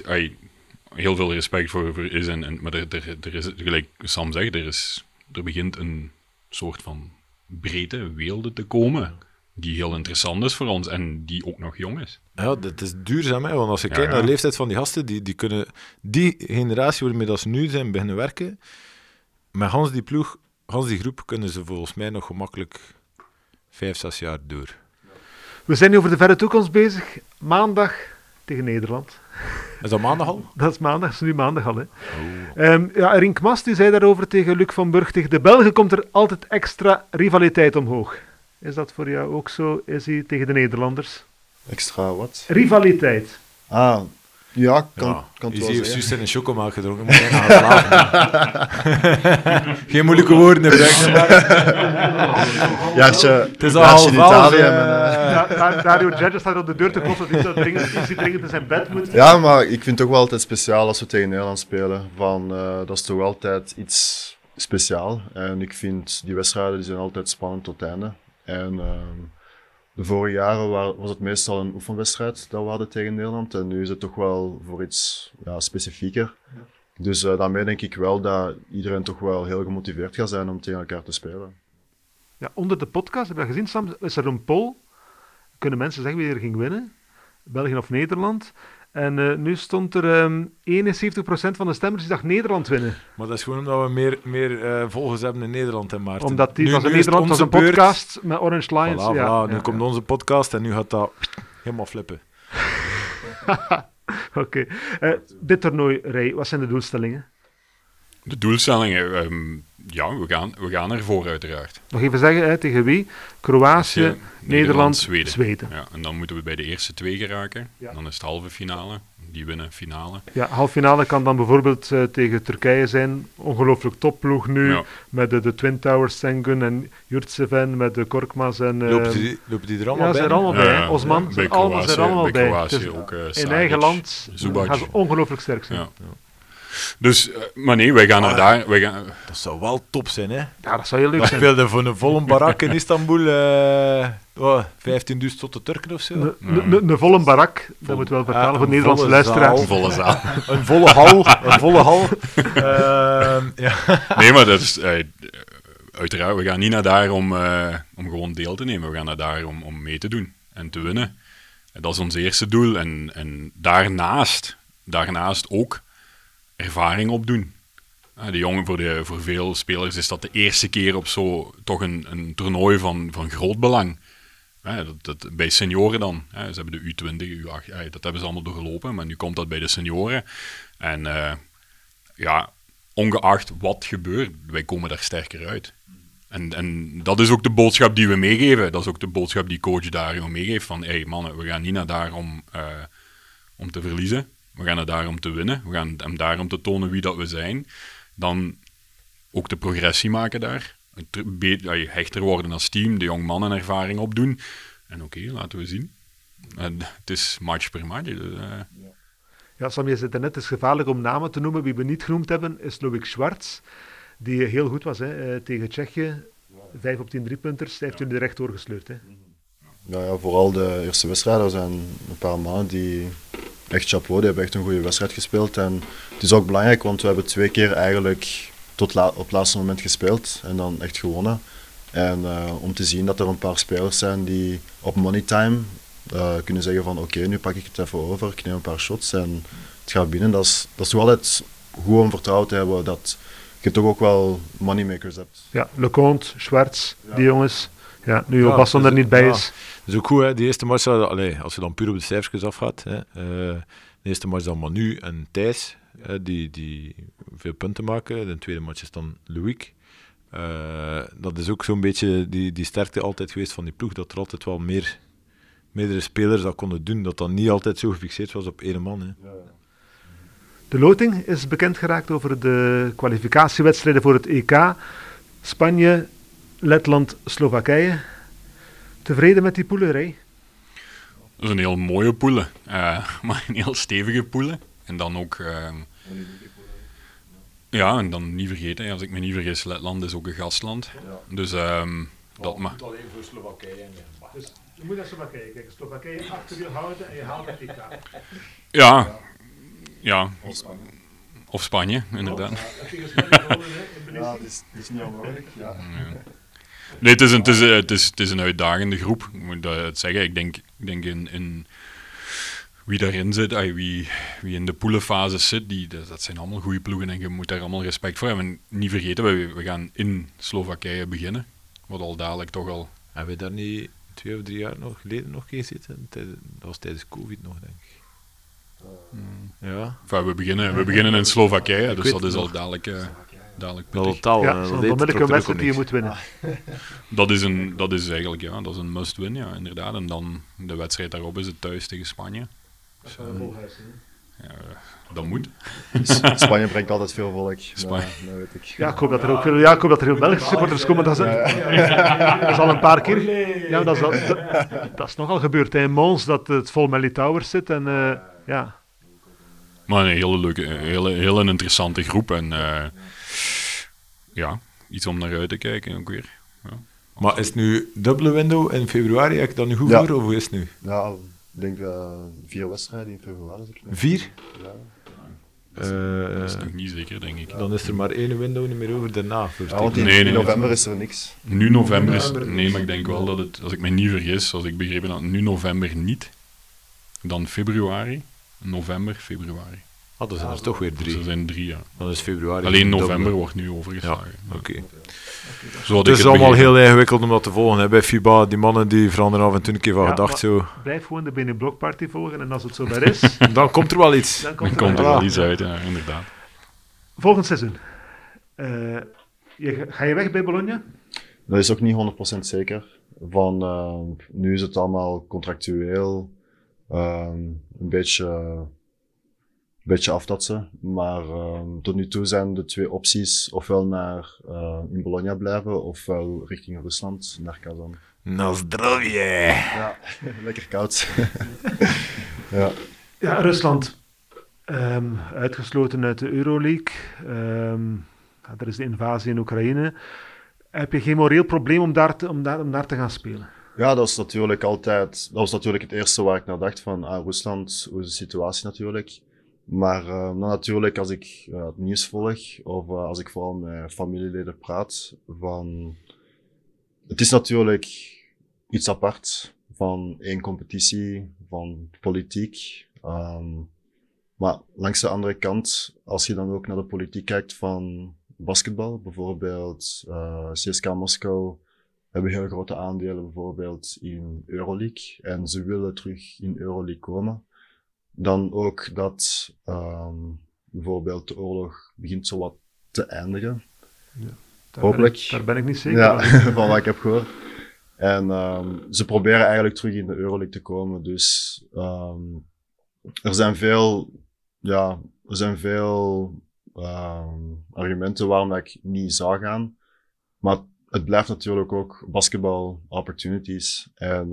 heel veel respect voor, voor is en, en maar er, er, er is, gelijk Sam zegt, er, is, er begint een soort van breedte weelde te komen die heel interessant is voor ons en die ook nog jong is. Ja, dat is duurzaam, hè? want als je Ja, kijkt ja. naar de leeftijd van die gasten, die, die kunnen die generatie waarmee dat ze nu zijn beginnen werken, met Hans die ploeg, Hans die groep, kunnen ze volgens mij nog gemakkelijk vijf, zes jaar door. We zijn nu over de verre toekomst bezig. Maandag tegen Nederland. Is dat maandag al? Dat is maandag, dat is nu maandag al. Hè. Ehm, ja, Rink Mas die zei daarover tegen Luc van Burg. Tegen de Belgen komt er altijd extra rivaliteit omhoog. Is dat voor jou ook zo, is hij tegen de Nederlanders? Extra wat? Rivaliteit. Ah, ja, kan, ja. kan het je wel juist in een chocomelk gedronken, moet jij gaan slapen. Geen moeilijke woorden gebruiken, maar Jaartje, het is al half in Italië. eh. Ja, Da- Dario Judge staat op de deur te kloppen. Die, dringend, is die dringend in zijn bed moet. Ja, maar ik vind het toch wel altijd speciaal als we tegen Nederland spelen. Van, eh, dat is toch altijd iets speciaal. En ik vind die wedstrijden die zijn altijd spannend tot het einde. En ehm, de vorige jaren wa- was het meestal een oefenwedstrijd dat we hadden tegen Nederland. En nu is het toch wel voor iets ja, specifieker. Dus eh, daarmee denk ik wel dat iedereen toch wel heel gemotiveerd gaat zijn om tegen elkaar te spelen. Ja, onder de podcast, heb je dat gezien Sam, is er een poll. Kunnen mensen zeggen wie er ging winnen? België of Nederland? En eh, nu stond er ehm 71% van de stemmers die dacht Nederland winnen. Maar dat is gewoon omdat we meer, meer eh, volgers hebben in Nederland en Maarten. Omdat die Nu- was in Nederland was onze een beurt. podcast met Orange Lions. Voilà, ja, voilà. nu ja, komt ja. onze podcast en nu gaat dat helemaal flippen. Oké. Eh, dit toernooi, Ray, wat zijn de doelstellingen? De doelstellingen, ehm, ja, we gaan, we gaan ervoor uiteraard. Nog even zeggen, hè, tegen wie? Kroatië, Nederland, Nederland, Zweden. Zweden. Ja, en dan moeten we bij de eerste twee geraken. Ja. Dan is het halve finale. Die winnen finale. Ja, halffinale kan dan bijvoorbeeld eh, tegen Turkije zijn. Ongelooflijk topploeg nu. Ja. Met de, de Twin Towers, Sengun en Jurtseven, met de Korkmaz en... eh, Lopen die, lopen die er allemaal ja, ze bij? zijn er allemaal bij. Ja. Osman, zijn allemaal, zijn bij. Kroatië Dus ook, eh, in eigen land Zubac. gaan ze ongelooflijk sterk zijn. Dus, eh, maar nee, wij gaan naar daar. Wij gaan, Dat zou wel top zijn, hè? Ja, dat zou heel leuk Dat zijn. speelde voor een volle barak in Istanbul eh oh, 15.000 tot de Turken of zo. Een- Een een- een volle barak, dat moet wel vertalen voor een Nederlandse luisteraars. zaal. volle zaal. Een volle hal. Een volle hal. Ehm, ja. Nee, maar dat is... eh, uiteraard, we gaan niet naar daar om, eh, om gewoon deel te nemen. We gaan naar daar om, om mee te doen en te winnen. En dat is ons eerste doel. En, en daarnaast, daarnaast ook ervaring opdoen. Eh, de jongen, voor, de, voor veel spelers is dat de eerste keer op zo toch een, een toernooi van, van groot belang. Eh, dat, dat, bij senioren dan. eh, ze hebben de U20, U8, eh, dat hebben ze allemaal doorgelopen. Maar nu komt dat bij de senioren. En ja, ongeacht wat gebeurt, wij komen daar sterker uit. En, en dat is ook de boodschap die we meegeven. Dat is ook de boodschap die coach Dario meegeeft. Van, hé hey, mannen, we gaan niet naar daar om, om te verliezen. We gaan naar daar om te winnen. We gaan hem daar om te tonen wie dat we zijn. Dan ook de progressie maken daar. Ja, hechter worden als team. De jong mannen ervaring opdoen. En oké, laten we zien. En het is match per match. Dus, eh, Ja, Sam, je zit er net, het is gevaarlijk om namen te noemen. Wie we niet genoemd hebben, is Loïc Schwartz, die heel goed was hè, eh, tegen Tsjechië. Vijf op tien driepunters, hij heeft jullie er recht doorgesleurd. Hè. Ja, ja, vooral de eerste wedstrijden. Zijn een paar mannen die echt chapeau, die hebben echt een goede wedstrijd gespeeld. En het is ook belangrijk, want we hebben twee keer eigenlijk tot la- op het laatste moment gespeeld en dan echt gewonnen. En eh, om te zien dat er een paar spelers zijn die op money time eh, kunnen zeggen van oké, nu pak ik het even over, ik neem een paar shots en het gaat binnen. Dat is, dat is toch altijd goed om vertrouwen te hebben dat je toch ook wel moneymakers hebt. Ja, Leconte, Schwartz, die jongens. Ja, nu Ja, Obasson dus- er niet bij ja. is. Dat is ook goed, hè. Die eerste match, hadden- allee, als je dan puur op de cijfers afgaat. Hè, eh, de eerste match dan Manu en Thijs, hè, die, die veel punten maken. De tweede match is dan Louis. Eh, dat is ook zo'n beetje die, die sterkte altijd geweest van die ploeg, dat er altijd wel meer, meerdere spelers dat konden doen, dat dat niet altijd zo gefixeerd was op één man. Hè. De loting is bekend geraakt over de kwalificatiewedstrijden voor het EK. Spanje, Letland, Slowakije. Tevreden met die poelerij? Dat is een heel mooie poelen, eh, maar een heel stevige poelen. En dan ook... ehm, ja, en dan niet vergeten, als ik me niet vergis, Letland is ook een gastland. Dus ehm, dat mag... alleen voor Slowakije. Je moet naar Slowakije kijken. Slowakije achter je houden en je haalt het EK. Ja, ja. Of Spanje, inderdaad. Spanje Ja, het is, het is niet onmogelijk. Ja. Nee, het is, een, het, is, eh, het, is, het is een uitdagende groep, ik moet dat zeggen. Ik denk, ik denk in, in wie daarin zit, ay, wie, wie in de poelenfase zit, die, dat, zijn allemaal goede ploegen en je moet daar allemaal respect voor hebben. En niet vergeten, we, we gaan in Slowakije beginnen, wat al dadelijk toch al... Hebben we daar niet twee of drie jaar nog geleden nog geen zitten? Dat was tijdens COVID nog, denk ik. Ja, Enfin, we, beginnen, we beginnen in Slowakije, dus dat is al dadelijk, eh, dadelijk dat pittig. totaal. Ja, eh, dat is een wedstrijd die je moet winnen. Dat is, een, dat is eigenlijk ja, dat is een must-win, ja, inderdaad. En dan de wedstrijd daarop is het thuis tegen Spanje. Dat. Ja, dat moet. Spanje brengt altijd veel volk. Spanje. Dat weet ik. Ja, ik hoop dat er ook veel, ja, ik hoop dat er veel Belgische supporters komen. Dat is, dat is al een paar keer. Ja, dat is, al, dat, dat is nogal gebeurd in Mons, dat het vol met Litouwers zit. En, eh, ja. Maar een hele leuke, hele, hele interessante groep. En eh, ja, iets om naar uit te kijken ook weer. Maar is het nu dubbele window in februari? Heb ik dat nu goed Ja. voor? Of hoe is het nu? Ja, ik denk eh, vier wedstrijden in februari. Vier? Ja. Eh, Dat is nog niet zeker, denk ik. dan is er maar één window niet meer over daarna. Ja, in, Nee, nee, in nee. november is er niks. Nu november is... Nee, maar ik denk wel dat het, als ik me niet vergis, als ik begrepen had, nu november niet. Dan februari, november, februari. Ah, dan zijn er toch weer Dus drie. er zijn drie, ja. Dan is februari. Alleen november wordt nu Ja, overgeslagen. oké. Zo had Het is allemaal begrepen. heel ingewikkeld om dat te volgen. Hè. Bij FIBA, die mannen die veranderen af en toe een keer van Ja, gedacht. Zo. Blijf gewoon de binnen blokparty volgen. En als het zo daar is, Dan komt er wel iets. dan komt Dan er komt er wel. wel iets uit, ja, inderdaad. Volgend seizoen. Eh, je, ga je weg bij Bologna? Dat is ook niet 100% zeker. Van, eh, nu is het allemaal contractueel. ehm, een beetje, beetje aftatsen. Maar ehm, tot nu toe zijn de twee opties ofwel naar eh, in Bologna blijven ofwel richting Rusland, naar Kazan. Na. Ja, lekker koud. ja. Ja, Rusland. Ehm, uitgesloten uit de Euroleague. Ehm, ja, er is de invasie in Oekraïne. Heb je geen moreel probleem om daar te, om daar, om daar te gaan spelen? Ja, dat is natuurlijk altijd. Dat was natuurlijk het eerste waar ik naar dacht van ah, Rusland, hoe is de situatie natuurlijk. Maar dan natuurlijk als ik eh, het nieuws volg of eh, als ik vooral met familieleden praat, van het is natuurlijk iets apart van één competitie, van politiek. Ehm, maar langs de andere kant, als je dan ook naar de politiek kijkt van basketbal, bijvoorbeeld CSKA Moskou hebben heel grote aandelen bijvoorbeeld in Euroleague en ze willen terug in Euroleague komen. Dan ook dat ehm, bijvoorbeeld de oorlog begint zo wat te eindigen. Daar Hopelijk. Ben ik, daar ben ik niet zeker Ja, van. wat ik heb gehoord. En ehm, ze proberen eigenlijk terug in de Euroleague te komen. Dus ehm, er zijn veel, ja, er zijn veel argumenten waarom ik niet zou gaan. Maar het blijft natuurlijk ook basketbal opportunities. En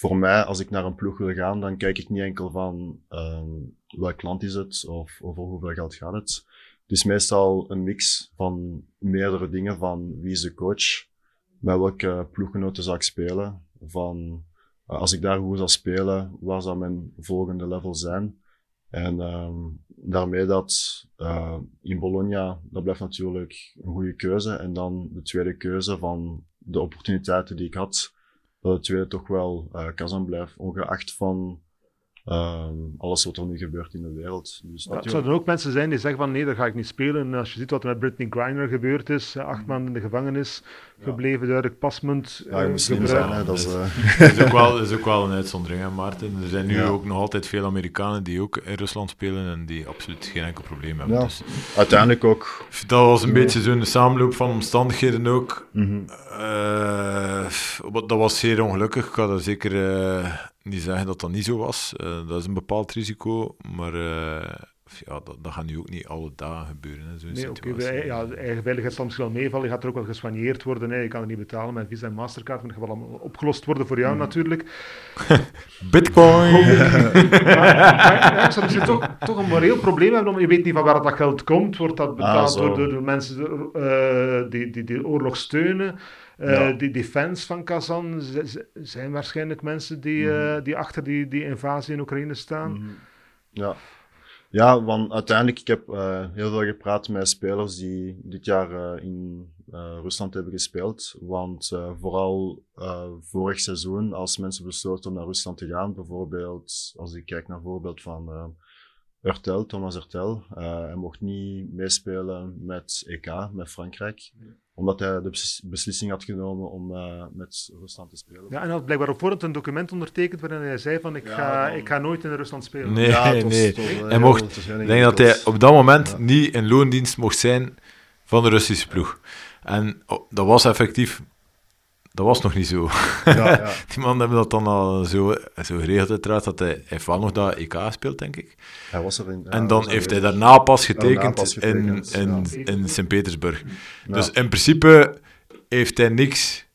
voor mij, als ik naar een ploeg wil gaan, dan kijk ik niet enkel van ehm, welk land is het of over hoeveel geld gaat het. Het is meestal een mix van meerdere dingen. Van wie is de coach, met welke ploeggenoten zou ik spelen, van eh, als ik daar goed zou spelen, waar zou mijn volgende level zijn. En ehm, daarmee dat eh, in Bologna, dat blijft natuurlijk een goede keuze. En dan de tweede keuze van de opportuniteiten die ik had, dat het tweede toch wel eh Kazan blijft, ongeacht van ehm, alles wat er nu gebeurt in de wereld. Dus Ja, natuurlijk- zouden ook mensen zijn die zeggen van nee, daar ga ik niet spelen. En als je ziet wat er met Britney Griner gebeurd is, eh, acht maanden in de gevangenis, gebleven, duidelijk pasmunt ja, je eh, moet slim gebruikt. zijn, hè, dat is... eh, Dat is ook wel, is ook wel een uitzondering, hè, Maarten. Er zijn nu Ja. ook nog altijd veel Amerikanen die ook in Rusland spelen en die absoluut geen enkel probleem hebben. Ja. Dus uiteindelijk ook dat was een beetje zo'n samenloop van omstandigheden ook. mhm, Eh, dat was zeer ongelukkig. Ik ga er zeker eh, niet zeggen dat dat niet zo was. Eh, dat is een bepaald risico. Maar eh, ja, dat, dat gaat nu ook niet alle dagen gebeuren. Hè, zo'n Nee, situatie. ja, de eigen veiligheid misschien wel meevallen. Je gaat er ook wel geswanjeerd worden. Hè. Je kan er niet betalen met Visa en Mastercard. Maar dat gaat wel opgelost worden voor jou natuurlijk. Bitcoin! Ja, ik zou misschien toch, toch een moreel probleem hebben. Omdat je weet niet van waar dat geld komt. Wordt dat betaald zo. door, door de mensen eh, die, die die oorlog steunen? Ja. die, die fans van Kazan zijn waarschijnlijk mensen die, Mhm. eh, die achter die, die invasie in Oekraïne staan. Mhm. Ja. Ja, want uiteindelijk, ik heb eh, heel veel gepraat met spelers die dit jaar eh, in eh, Rusland hebben gespeeld. Want vooral vorig seizoen, als mensen besloten om naar Rusland te gaan, bijvoorbeeld, als ik kijk naar voorbeeld van Ertel, Thomas Ertel, eh, hij mocht niet meespelen met EK, met Frankrijk, omdat hij de bes- beslissing had genomen om eh, met Rusland te spelen. Ja, en hij had blijkbaar op voorhand een document ondertekend waarin hij zei van ik, Ja, ga, dan- ik ga nooit in Rusland spelen. Nee, Ja, was- nee. Hij mocht- Ik denk dat hij op dat moment Ja. niet in loondienst mocht zijn van de Russische ploeg. En oh, dat was effectief... Dat was nog niet zo. Ja, ja. Die man hebben dat dan al zo, zo geregeld uiteraard, dat hij, hij heeft wel nog dat EK gespeeld, denk ik. Hij was erin. ja, en dan er heeft hij daarna pas Daarna getekend, pas getekend, in, in, ja. in Sint-Petersburg. Ja. Dus in principe heeft hij niks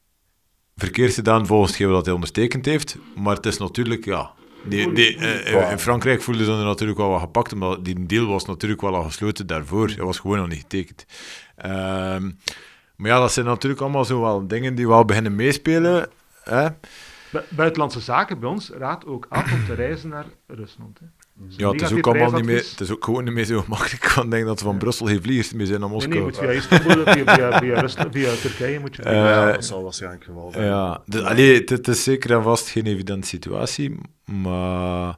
verkeerd gedaan volgens hetgeen wat hij ondertekend heeft. Maar het is natuurlijk, ja... Die, die, eh, Ja. in Frankrijk voelden ze er natuurlijk wel wat gepakt, omdat die deal was natuurlijk wel al gesloten daarvoor. Hij was gewoon nog niet getekend. Ehm, maar ja, dat zijn natuurlijk allemaal zo wel dingen die wel beginnen meespelen. Hè? Bu- Buitenlandse Zaken bij ons raadt ook af om te reizen naar Rusland. Hè. Ja, het is ook allemaal niet meer, reisadvies. het is ook gewoon niet meer zo makkelijk. Ik kan denken dat er van Brussel geen vliegers meer zijn naar Nee, Moskou. nee, je moet via Istanbul, via, via, via, Rusland, via Turkije moet je Eh, ja, dat zal waarschijnlijk het geval zijn. Ja, dus, allee, het, het is zeker en vast geen evidente situatie, maar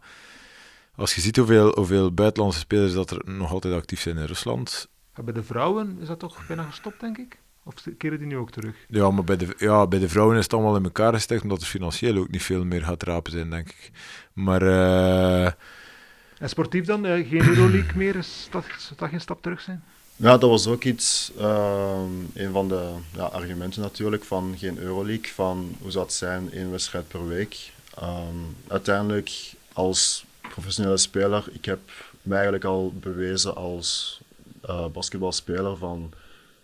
als je ziet hoeveel, hoeveel buitenlandse spelers dat er nog altijd actief zijn in Rusland, Bij de vrouwen is dat toch bijna gestopt, denk ik? Of keren die nu ook terug? ja, maar bij de, ja, bij de vrouwen is het allemaal in elkaar gestekt, omdat er financieel ook niet veel meer gaat rapen zijn, denk ik. Maar eh, En sportief dan? Eh, geen Euroleague meer? Is dat, zou dat geen stap terug zijn? Ja, dat was ook iets, ehm, een van de ja, argumenten natuurlijk van geen Euroleague, van hoe zou het zijn, één wedstrijd per week. Ehm, uiteindelijk, als professionele speler, ik heb mij eigenlijk al bewezen als eh, basketbalspeler van,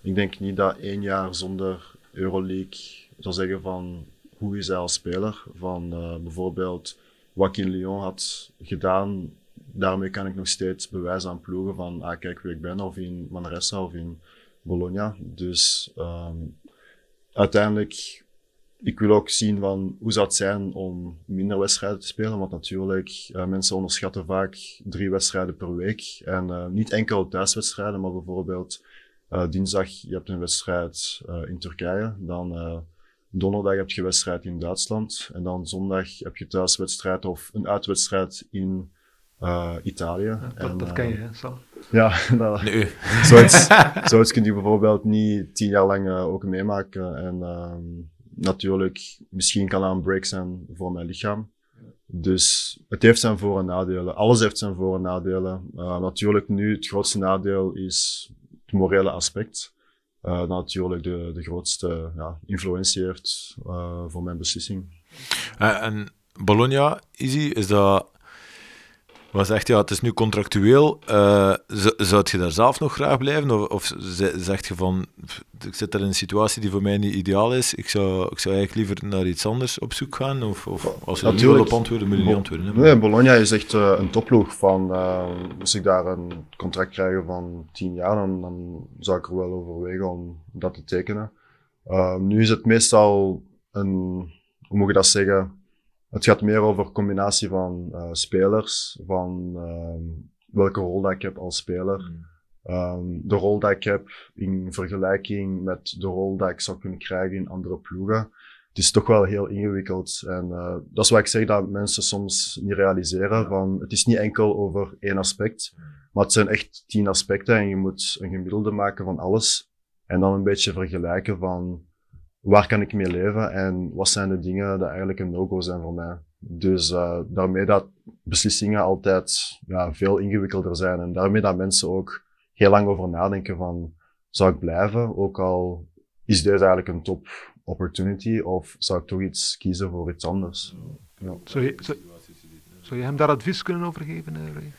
ik denk niet dat één jaar zonder Euroleague zou zeggen van, hoe is hij als speler? Van eh, bijvoorbeeld wat ik in Lyon had gedaan, daarmee kan ik nog steeds bewijzen aan ploegen van, ah, kijk wie ik ben, of in Manresa of in Bologna. Dus ehm, uiteindelijk, ik wil ook zien van hoe zou het zijn om minder wedstrijden te spelen, want natuurlijk, eh, mensen onderschatten vaak drie wedstrijden per week. En eh, niet enkel thuiswedstrijden, maar bijvoorbeeld eh, dinsdag, je hebt een wedstrijd eh, in Turkije, dan eh, donderdag heb je een wedstrijd in Duitsland, en dan zondag heb je thuiswedstrijd of een uitwedstrijd in eh, Italië. Ja, dat, En, dat ken je, hè, Sal? Ja, dat, nee, zoiets, zoiets kun je bijvoorbeeld niet tien jaar lang ook meemaken. En ehm, natuurlijk, misschien kan dat een break zijn voor mijn lichaam. Dus het heeft zijn voor- en nadelen. Alles heeft zijn voor- en nadelen. Eh, natuurlijk nu, het grootste nadeel is morele aspect. Dat natuurlijk de, de grootste ja, influentie heeft eh, voor mijn beslissing. Eh, en Bologna, Easy, is dat... Was echt, ja, het is nu contractueel. Z- zou je daar zelf nog graag blijven? Of, of ze- zeg je van, ik zit daar in een situatie die voor mij niet ideaal is. Ik zou, ik zou eigenlijk liever naar iets anders op zoek gaan? Of, of als je niet wil Natuurlijk. op antwoorden, moet je niet antwoorden. Hè? Nee, Bologna is echt eh, een topploeg. Van, eh, moest ik daar een contract krijgen van 10 jaar, dan, dan zou ik er wel overwegen om dat te tekenen. Nu is het meestal een, hoe moet je dat zeggen? Het gaat meer over combinatie van eh, spelers, van ehm, welke rol dat ik heb als speler. Ehm, de rol dat ik heb in vergelijking met de rol dat ik zou kunnen krijgen in andere ploegen. Het is toch wel heel ingewikkeld. En eh, dat is wat ik zeg dat mensen soms niet realiseren. Van, het is niet enkel over één aspect, maar het zijn echt tien aspecten en je moet een gemiddelde maken van alles. En dan een beetje vergelijken van waar kan ik mee leven en wat zijn de dingen die eigenlijk een no-go zijn voor mij. Dus eh, daarmee dat beslissingen altijd ja, veel ingewikkelder zijn en daarmee dat mensen ook heel lang over nadenken van zou ik blijven, ook al is deze eigenlijk een top opportunity of zou ik toch iets kiezen voor iets anders. Ja. Zou je, zou, zou je hem daar advies kunnen over geven, eh, Ray?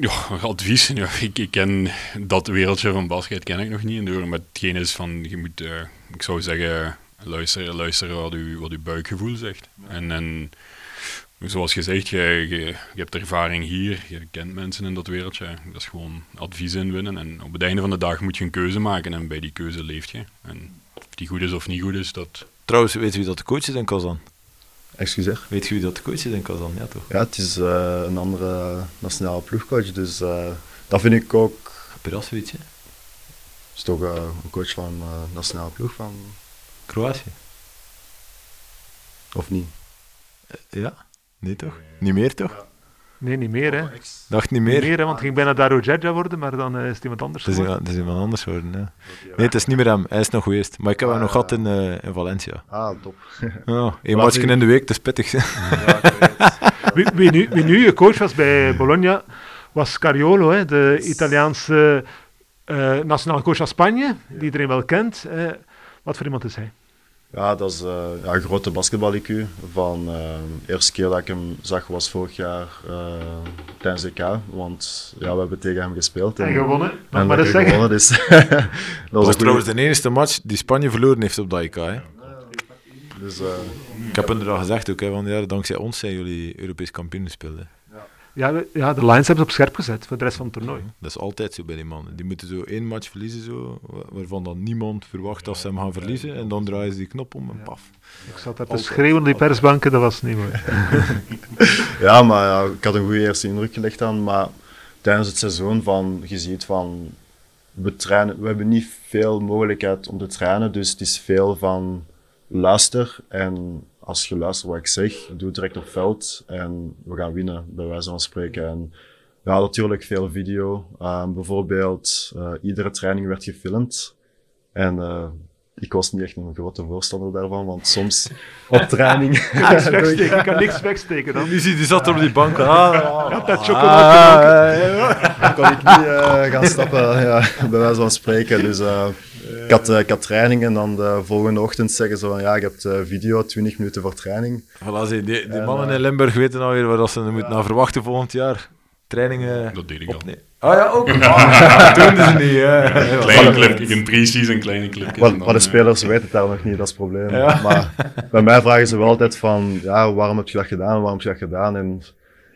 Ja, advies. Ja, ik, ik ken dat wereldje van basket ken ik nog niet. En door, maar hetgeen is van, je moet, uh, ik zou zeggen, luisteren, luisteren wat, u, wat uw buikgevoel zegt. En, en zoals gezegd, je, je, je, hebt ervaring hier, je kent mensen in dat wereldje. Dat is gewoon advies inwinnen. En op het einde van de dag moet je een keuze maken en bij die keuze leef je. En of die goed is of niet goed is, dat... Trouwens, weet je wie dat de coach is in Kazan? Excuseer? Weet je wie dat de coach is in Kazan? Ja, toch? Ja, het is uh, een andere nationale ploegcoach, dus uh, dat vind ik ook... Perasovic, hè? Is toch uh, een coach van de nationale ploeg van... Kroatië? Of niet? ja. Nee toch? Niet meer toch? Nee, niet meer hè. Dacht niet meer? Niet meer hè, want het ging bijna Daro Jedja worden, maar dan uh, is het iemand anders Het is, het is iemand anders worden, ja. Nee, het is niet meer hem. Hij is nog geweest. Maar ik heb hem nog gehad in, uh, in Valencia. Ah, top. Oh, Eén matchje in de week, dat is pittig. Ja, wie, wie, nu, wie nu je coach was bij Bologna, was Cariolo, hè, de Italiaanse uh, nationale coach van Spanje, die iedereen wel kent. wat voor iemand is hij? Ja, dat is uh, ja, een grote basketbal-IQ. Van, uh, de eerste keer dat ik hem zag was vorig jaar uh, tijdens EK. Want ja, we hebben tegen hem gespeeld. En, en gewonnen. En maar dat gewonnen. Dus, dat was, was trouwens de enige match die Spanje verloren heeft op dat EK. Hè? Dus, ik heb inderdaad gezegd ook, hè, van, ja, dankzij ons zijn jullie Europees kampioen gespeeld. Ja, ja, de Lions hebben ze op scherp gezet voor de rest van het toernooi. Dat is altijd zo bij die mannen. Die moeten zo één match verliezen, zo, waarvan dan niemand verwacht dat ze hem gaan verliezen. En dan draaien ze die knop om en paf. Ik zat daar te schreeuwen op die persbanken, dat was niet mooi. ja, maar ja, ik had een goede eerste indruk gelegd aan. Maar tijdens het seizoen van, je ziet van, we, trainen, we hebben niet veel mogelijkheid om te trainen. Dus het is veel van luister en als je luistert wat ik zeg, doe het direct op veld en we gaan winnen, bij wijze van spreken. En ja, natuurlijk veel video. Um, bijvoorbeeld, uh, iedere training werd gefilmd. En uh, ik was niet echt een grote voorstander daarvan, want soms op training... ik, kan niks wegsteken, ik kan niks wegsteken dan. Nu zie die zat op die bank. Ah, dat chocolade. Dan kon ik niet uh, gaan stappen, ja, bij wijze van spreken. Dus ik had, uh, ik had training en dan de volgende ochtend zeggen ze van ja, je hebt uh, video, 20 minuten voor training. Voilà, die, die en, mannen in Limburg weten alweer waar ze moeten naar verwachten volgend jaar. Trainingen. Dat deed ik al. Ah ja, ook. Ah, dat doen ze niet. Hè. Kleine clipje, een pre-season kleine clipje. Maar, maar de spelers weten het daar nog niet, dat is het probleem. Ja. Maar bij mij vragen ze wel altijd van, ja, waarom heb je dat gedaan, waarom heb je dat gedaan? En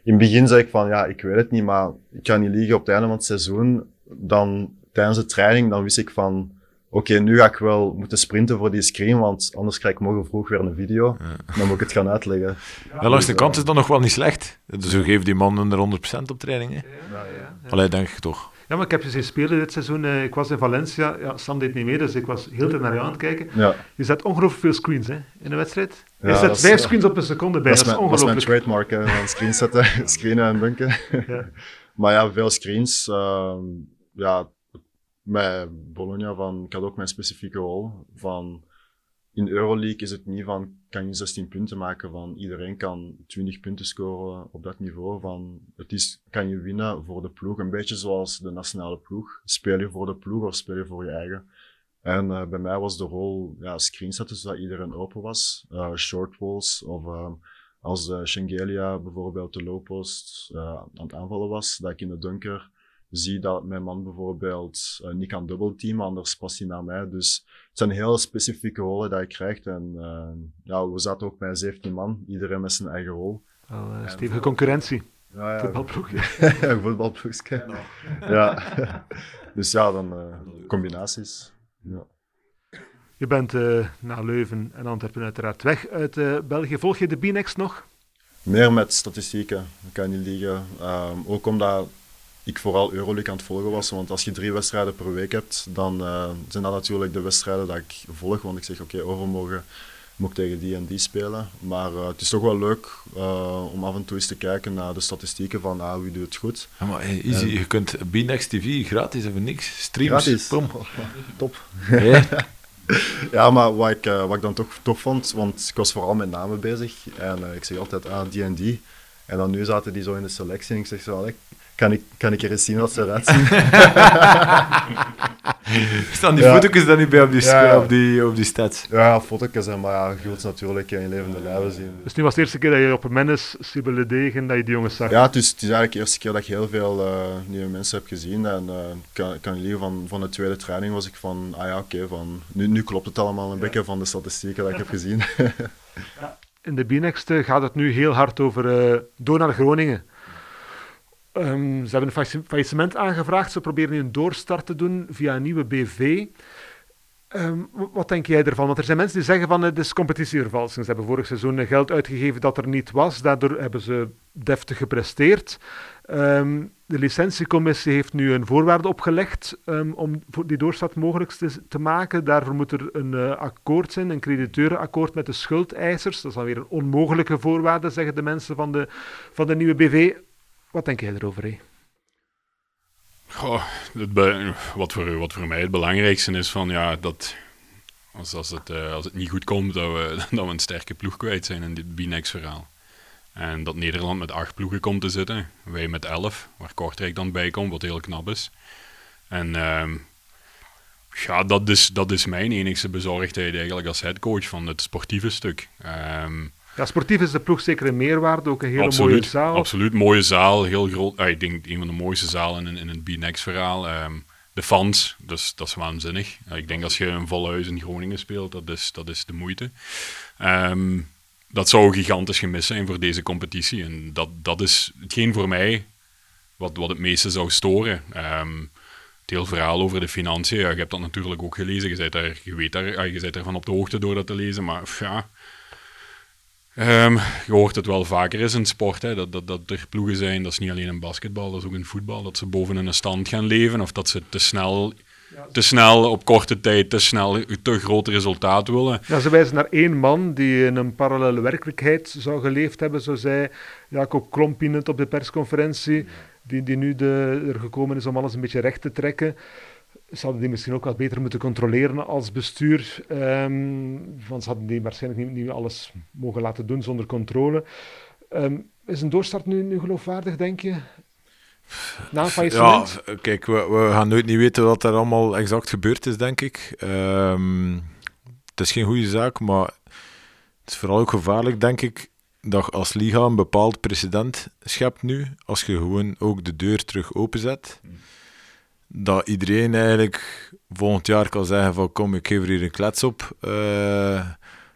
in het begin zei ik van, ja, ik weet het niet, maar ik kan niet liegen op het einde van het seizoen. Dan tijdens de training, dan wist ik van, oké, nu ga ik wel moeten sprinten voor die screen, want anders krijg ik morgen vroeg weer een video. Dan moet ik het gaan uitleggen. Ja, langs de kant is dat nog wel niet slecht. Dus zo geeft die man er 100% op training. Hè? Ja, ja. Allee, denk ik toch. Ja, maar ik heb je zien spelen dit seizoen. Uh, ik was in Valencia. Ja, Sam deed niet mee, dus ik was heel tijd naar je aan het kijken. Ja. Je zet ongelooflijk veel screens hè, in een wedstrijd. Je ja, zet vijf screens op een seconde bij. Dat is, dat is ongelooflijk. Dat is mijn trademark, van screens zetten, screenen en dunken. maar ja, veel screens. Uh, ja, met Bologna van, ik had ook mijn specifieke rol van in Euroleague is het niet van kan je 16 punten maken van iedereen kan 20 punten scoren op dat niveau van het is kan je winnen voor de ploeg. Een beetje zoals de nationale ploeg. Speel je voor de ploeg of speel je voor je eigen? En uh, bij mij was de rol ja, screensetten zodat iedereen open was. Uh, short walls of uh, als uh, Shengelia bijvoorbeeld de low post aan het aanvallen was dat ik in de dunker zie dat mijn man bijvoorbeeld uh, niet kan dubbelteamen, anders past hij naar mij. Dus het zijn heel specifieke rollen die je krijgt. En uh, ja, we zaten ook met 17 man, iedereen met zijn eigen rol. Uh, stevige concurrentie. Ja, ja, voetbalploeg. ja, voetbalploegje. ja. dus ja, dan combinaties. Ja. Je bent na Leuven en Antwerpen uiteraard weg uit België. Volg je de B-Next nog? Meer met statistieken, kan niet liegen. Um, ook omdat ik vooral Euroleague aan het volgen was. Want als je drie wedstrijden per week hebt, dan uh, zijn dat natuurlijk de wedstrijden dat ik volg. Want ik zeg, oké, okay, overmorgen moet ik tegen die en die spelen. Maar uh, het is toch wel leuk uh, om af en toe eens te kijken naar de statistieken van ah, wie doet het goed. Ja, maar hey, easy, je kunt BNext TV gratis even niks. Streams, gratis. Pom. top. ja, maar wat ik, wat ik dan toch tof vond, want ik was vooral met namen bezig. En ik zeg altijd, ah, die en die. En dan nu zaten die zo in de selectie en ik zeg zo, kan, ik, kan ik er eens zien wat ze eruit zien? Staan die Ja. foto's dan niet bij op die, Ja, ja. Op die, op die stats? ja, foto's, maar ja, je wilt ze natuurlijk in levende lijven zien. Dus nu was het de eerste keer dat je op een Mennis, Sibylle Degen, dat je die jongens zag. Ja, het is, het is eigenlijk de eerste keer dat ik heel veel eh, nieuwe mensen heb gezien. En eh, ik kan, ik kan liever van, van de tweede training was ik van, ah ja, oké, van nu, nu klopt het allemaal een beetje van de statistieken dat ik heb gezien. In de B-Next eh, gaat het nu heel hard over eh, door naar Groningen. Ehm, ze hebben een faillissement aangevraagd. Ze proberen nu een doorstart te doen via een nieuwe BV. Ehm, wat denk jij ervan? Want er zijn mensen die zeggen van het is competitievervalsing. Ze hebben vorig seizoen geld uitgegeven dat er niet was. Daardoor hebben ze deftig gepresteerd. Ehm, de licentiecommissie heeft nu een voorwaarde opgelegd om die doorstart mogelijk te, te maken. Daarvoor moet er een eh, akkoord zijn, een crediteurenakkoord met de schuldeisers. Dat is dan weer een onmogelijke voorwaarde, zeggen de mensen van de, van de nieuwe BV. Wat denk jij erover? Hè? Goh, wat, voor, wat voor mij het belangrijkste is van ja, dat als, als, het, eh, als het niet goed komt, dat we, dat we een sterke ploeg kwijt zijn in dit B-Next-verhaal. En dat Nederland met acht ploegen komt te zitten, wij met elf, waar Kortrijk dan bij komt, wat heel knap is. En ehm, ja, dat is, dat is mijn enigste bezorgdheid eigenlijk als headcoach van het sportieve stuk. Ehm, Ja, sportief is de ploeg zeker een meerwaarde, ook een hele absoluut, mooie zaal. Absoluut, mooie zaal, heel groot. ah, ik denk een van de mooiste zalen in, in het B-Next-verhaal. Ehm, de fans, dus dat is waanzinnig. Ik denk als je een vol huis in Groningen speelt, dat is, dat is de moeite. Ehm, dat zou gigantisch gemist zijn voor deze competitie. En dat, dat is hetgeen voor mij wat, wat het meeste zou storen. Ehm, het hele verhaal over de financiën, ja, je hebt dat natuurlijk ook gelezen. Je bent, daar, je weet daar, ah, je bent ervan op de hoogte door dat te lezen. Maar ja, Ehm, je hoort het wel vaker eens in sport, hè, dat, dat, dat er ploegen zijn, dat is niet alleen in basketbal, dat is ook in voetbal, dat ze boven een stand gaan leven of dat ze te snel, te snel op korte tijd te snel te groot resultaat willen. Ja, ze wijzen naar één man die in een parallele werkelijkheid zou geleefd hebben, zo zei Jacob Klompien het op de persconferentie, die, die nu de, er gekomen is om alles een beetje recht te trekken. Zouden die misschien ook wat beter moeten controleren als bestuur, ehm, want ze hadden die waarschijnlijk niet, niet alles mogen laten doen zonder controle. Ehm, is een doorstart nu, nu geloofwaardig, denk je? Na een Ja, kijk, we, we gaan nooit niet weten wat er allemaal exact gebeurd is, denk ik. Ehm, het is geen goede zaak, maar het is vooral ook gevaarlijk, denk ik, dat als liga een bepaald precedent schept nu, als je gewoon ook de deur terug openzet. Dat iedereen eigenlijk volgend jaar kan zeggen van kom, ik geef er hier een klets op. eh,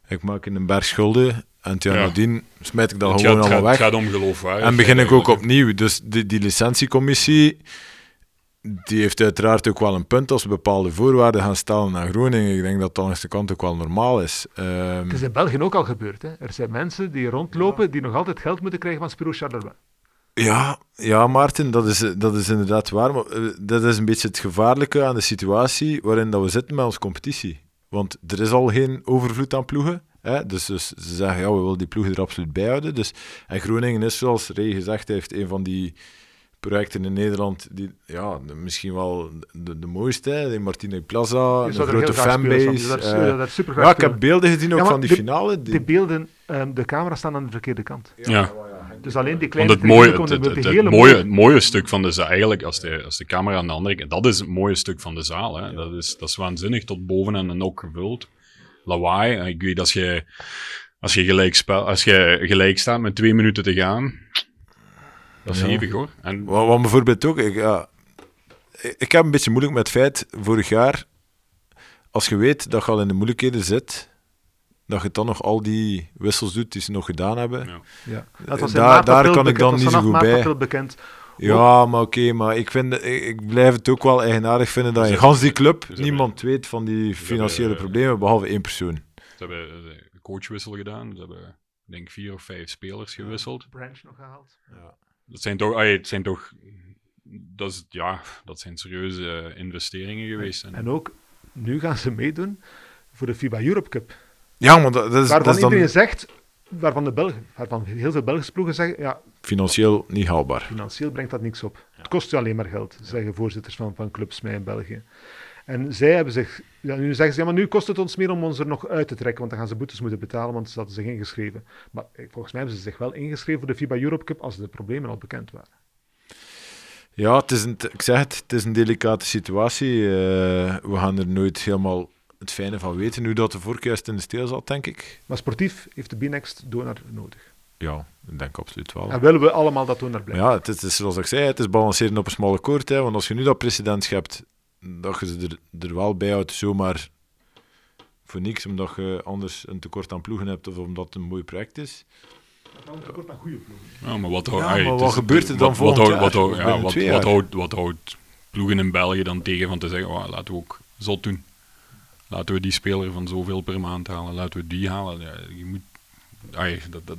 ik maak een berg schulden. En toen Ja. nadien smijt ik dat Het gewoon gaat, allemaal het weg. gaat om geloofwaardig. En begin ik ook opnieuw. Dus die, die licentiecommissie, die heeft uiteraard ook wel een punt als we bepaalde voorwaarden gaan stellen aan Groningen. Ik denk dat dat langs de kant ook wel normaal is. Ehm, Het is in België ook al gebeurd. Hè? Er zijn mensen die rondlopen die nog altijd geld moeten krijgen van Spiro Charleroi. Ja, ja, Maarten, dat is, dat is inderdaad waar. Maar eh, dat is een beetje het gevaarlijke aan de situatie waarin dat we zitten met onze competitie. Want er is al geen overvloed aan ploegen. Hè? Dus, dus ze zeggen, ja, we willen die ploegen er absoluut bij houden. Dus, en Groningen is, zoals Ray gezegd heeft, een van die projecten in Nederland die ja, de- misschien wel de, de mooiste. Hè? Martine Plaza, een grote fanbase. Eh, super graag ja, ik heb beelden gezien ook Ja, van die de- finale. Die, De beelden, ehm, de camera's staan aan de verkeerde kant. Ja. Dus alleen die Want kleine het mooie, het, mooie, het mooie stuk van de zaal, eigenlijk, als de, als de camera aan de andere kant, dat is het mooie stuk van de zaal. Hè. Dat, is, dat is waanzinnig, tot boven en dan ook gevuld. Lawaai, ik weet, als je, als je, gelijk, spel, als je gelijk staat met twee minuten te gaan, dat is Ja. hevig hoor. En, Wat, wat bijvoorbeeld ook, ik, ja, ik- ik heb een beetje moeilijk met het feit, vorig jaar, als je weet dat je al in de moeilijkheden zit, dat je dan nog al die wissels doet die ze nog gedaan hebben. Ja. Ja. Dat was in Daar- kan ik bekend- dan niet zo goed bij. bekend. Ja, maar oké, maar ik, vind, ik, ik blijf het ook wel eigenaardig vinden dat in gans die club niemand weet van die financiële hebben, eh, problemen, behalve één persoon. Ze hebben eh, een coachwissel gedaan, ze hebben, ik denk, vier of vijf spelers gewisseld. Branch nog gehaald. Dat zijn toch, ah, het zijn toch, dat, is, ja, dat zijn serieuze eh, investeringen geweest. En, En ook, nu gaan ze meedoen voor de FIBA Europe Cup. Ja, maar dat, dat is, Waarvan dat is dan iedereen zegt, waarvan, de Belgen, waarvan heel veel Belgische ploegen zeggen, ja, financieel niet haalbaar. financieel brengt dat niks op. Het kost je alleen maar geld, zeggen voorzitters van, van clubs mij in België. En zij hebben zich, ja, nu zeggen ze, ja, maar nu kost het ons meer om ons er nog uit te trekken, want dan gaan ze boetes moeten betalen, want ze hadden zich ingeschreven. Maar eh, volgens mij hebben ze zich wel ingeschreven voor de FIBA Europe Cup als de problemen al bekend waren. Ja, het is een, ik zeg het, het is een delicate situatie. Uh, we gaan er nooit helemaal het fijne van weten hoe dat de voorkeur in de steel zat, denk ik. Maar sportief heeft de B-Next donor nodig. Ja, ik denk absoluut wel. En willen we allemaal dat donor blijven? Ja, het is, zoals ik zei, het is balanceren op een smalle koord. Hè, want als je nu dat precedent hebt, dat je ze er, er wel bij houdt, zomaar voor niks, omdat je anders een tekort aan ploegen hebt of omdat het een mooi project is. Een tekort aan goede ploegen. Ja, maar wat, ja, maar wat gebeurt er dan volgend wat, wat, wat, ja, wat, wat, houdt, wat houdt ploegen in België dan tegen van te zeggen, oh, laten we ook zot doen. Laten we die speler van zoveel per maand halen, laten we die halen. Ja, je moet, dat, dat,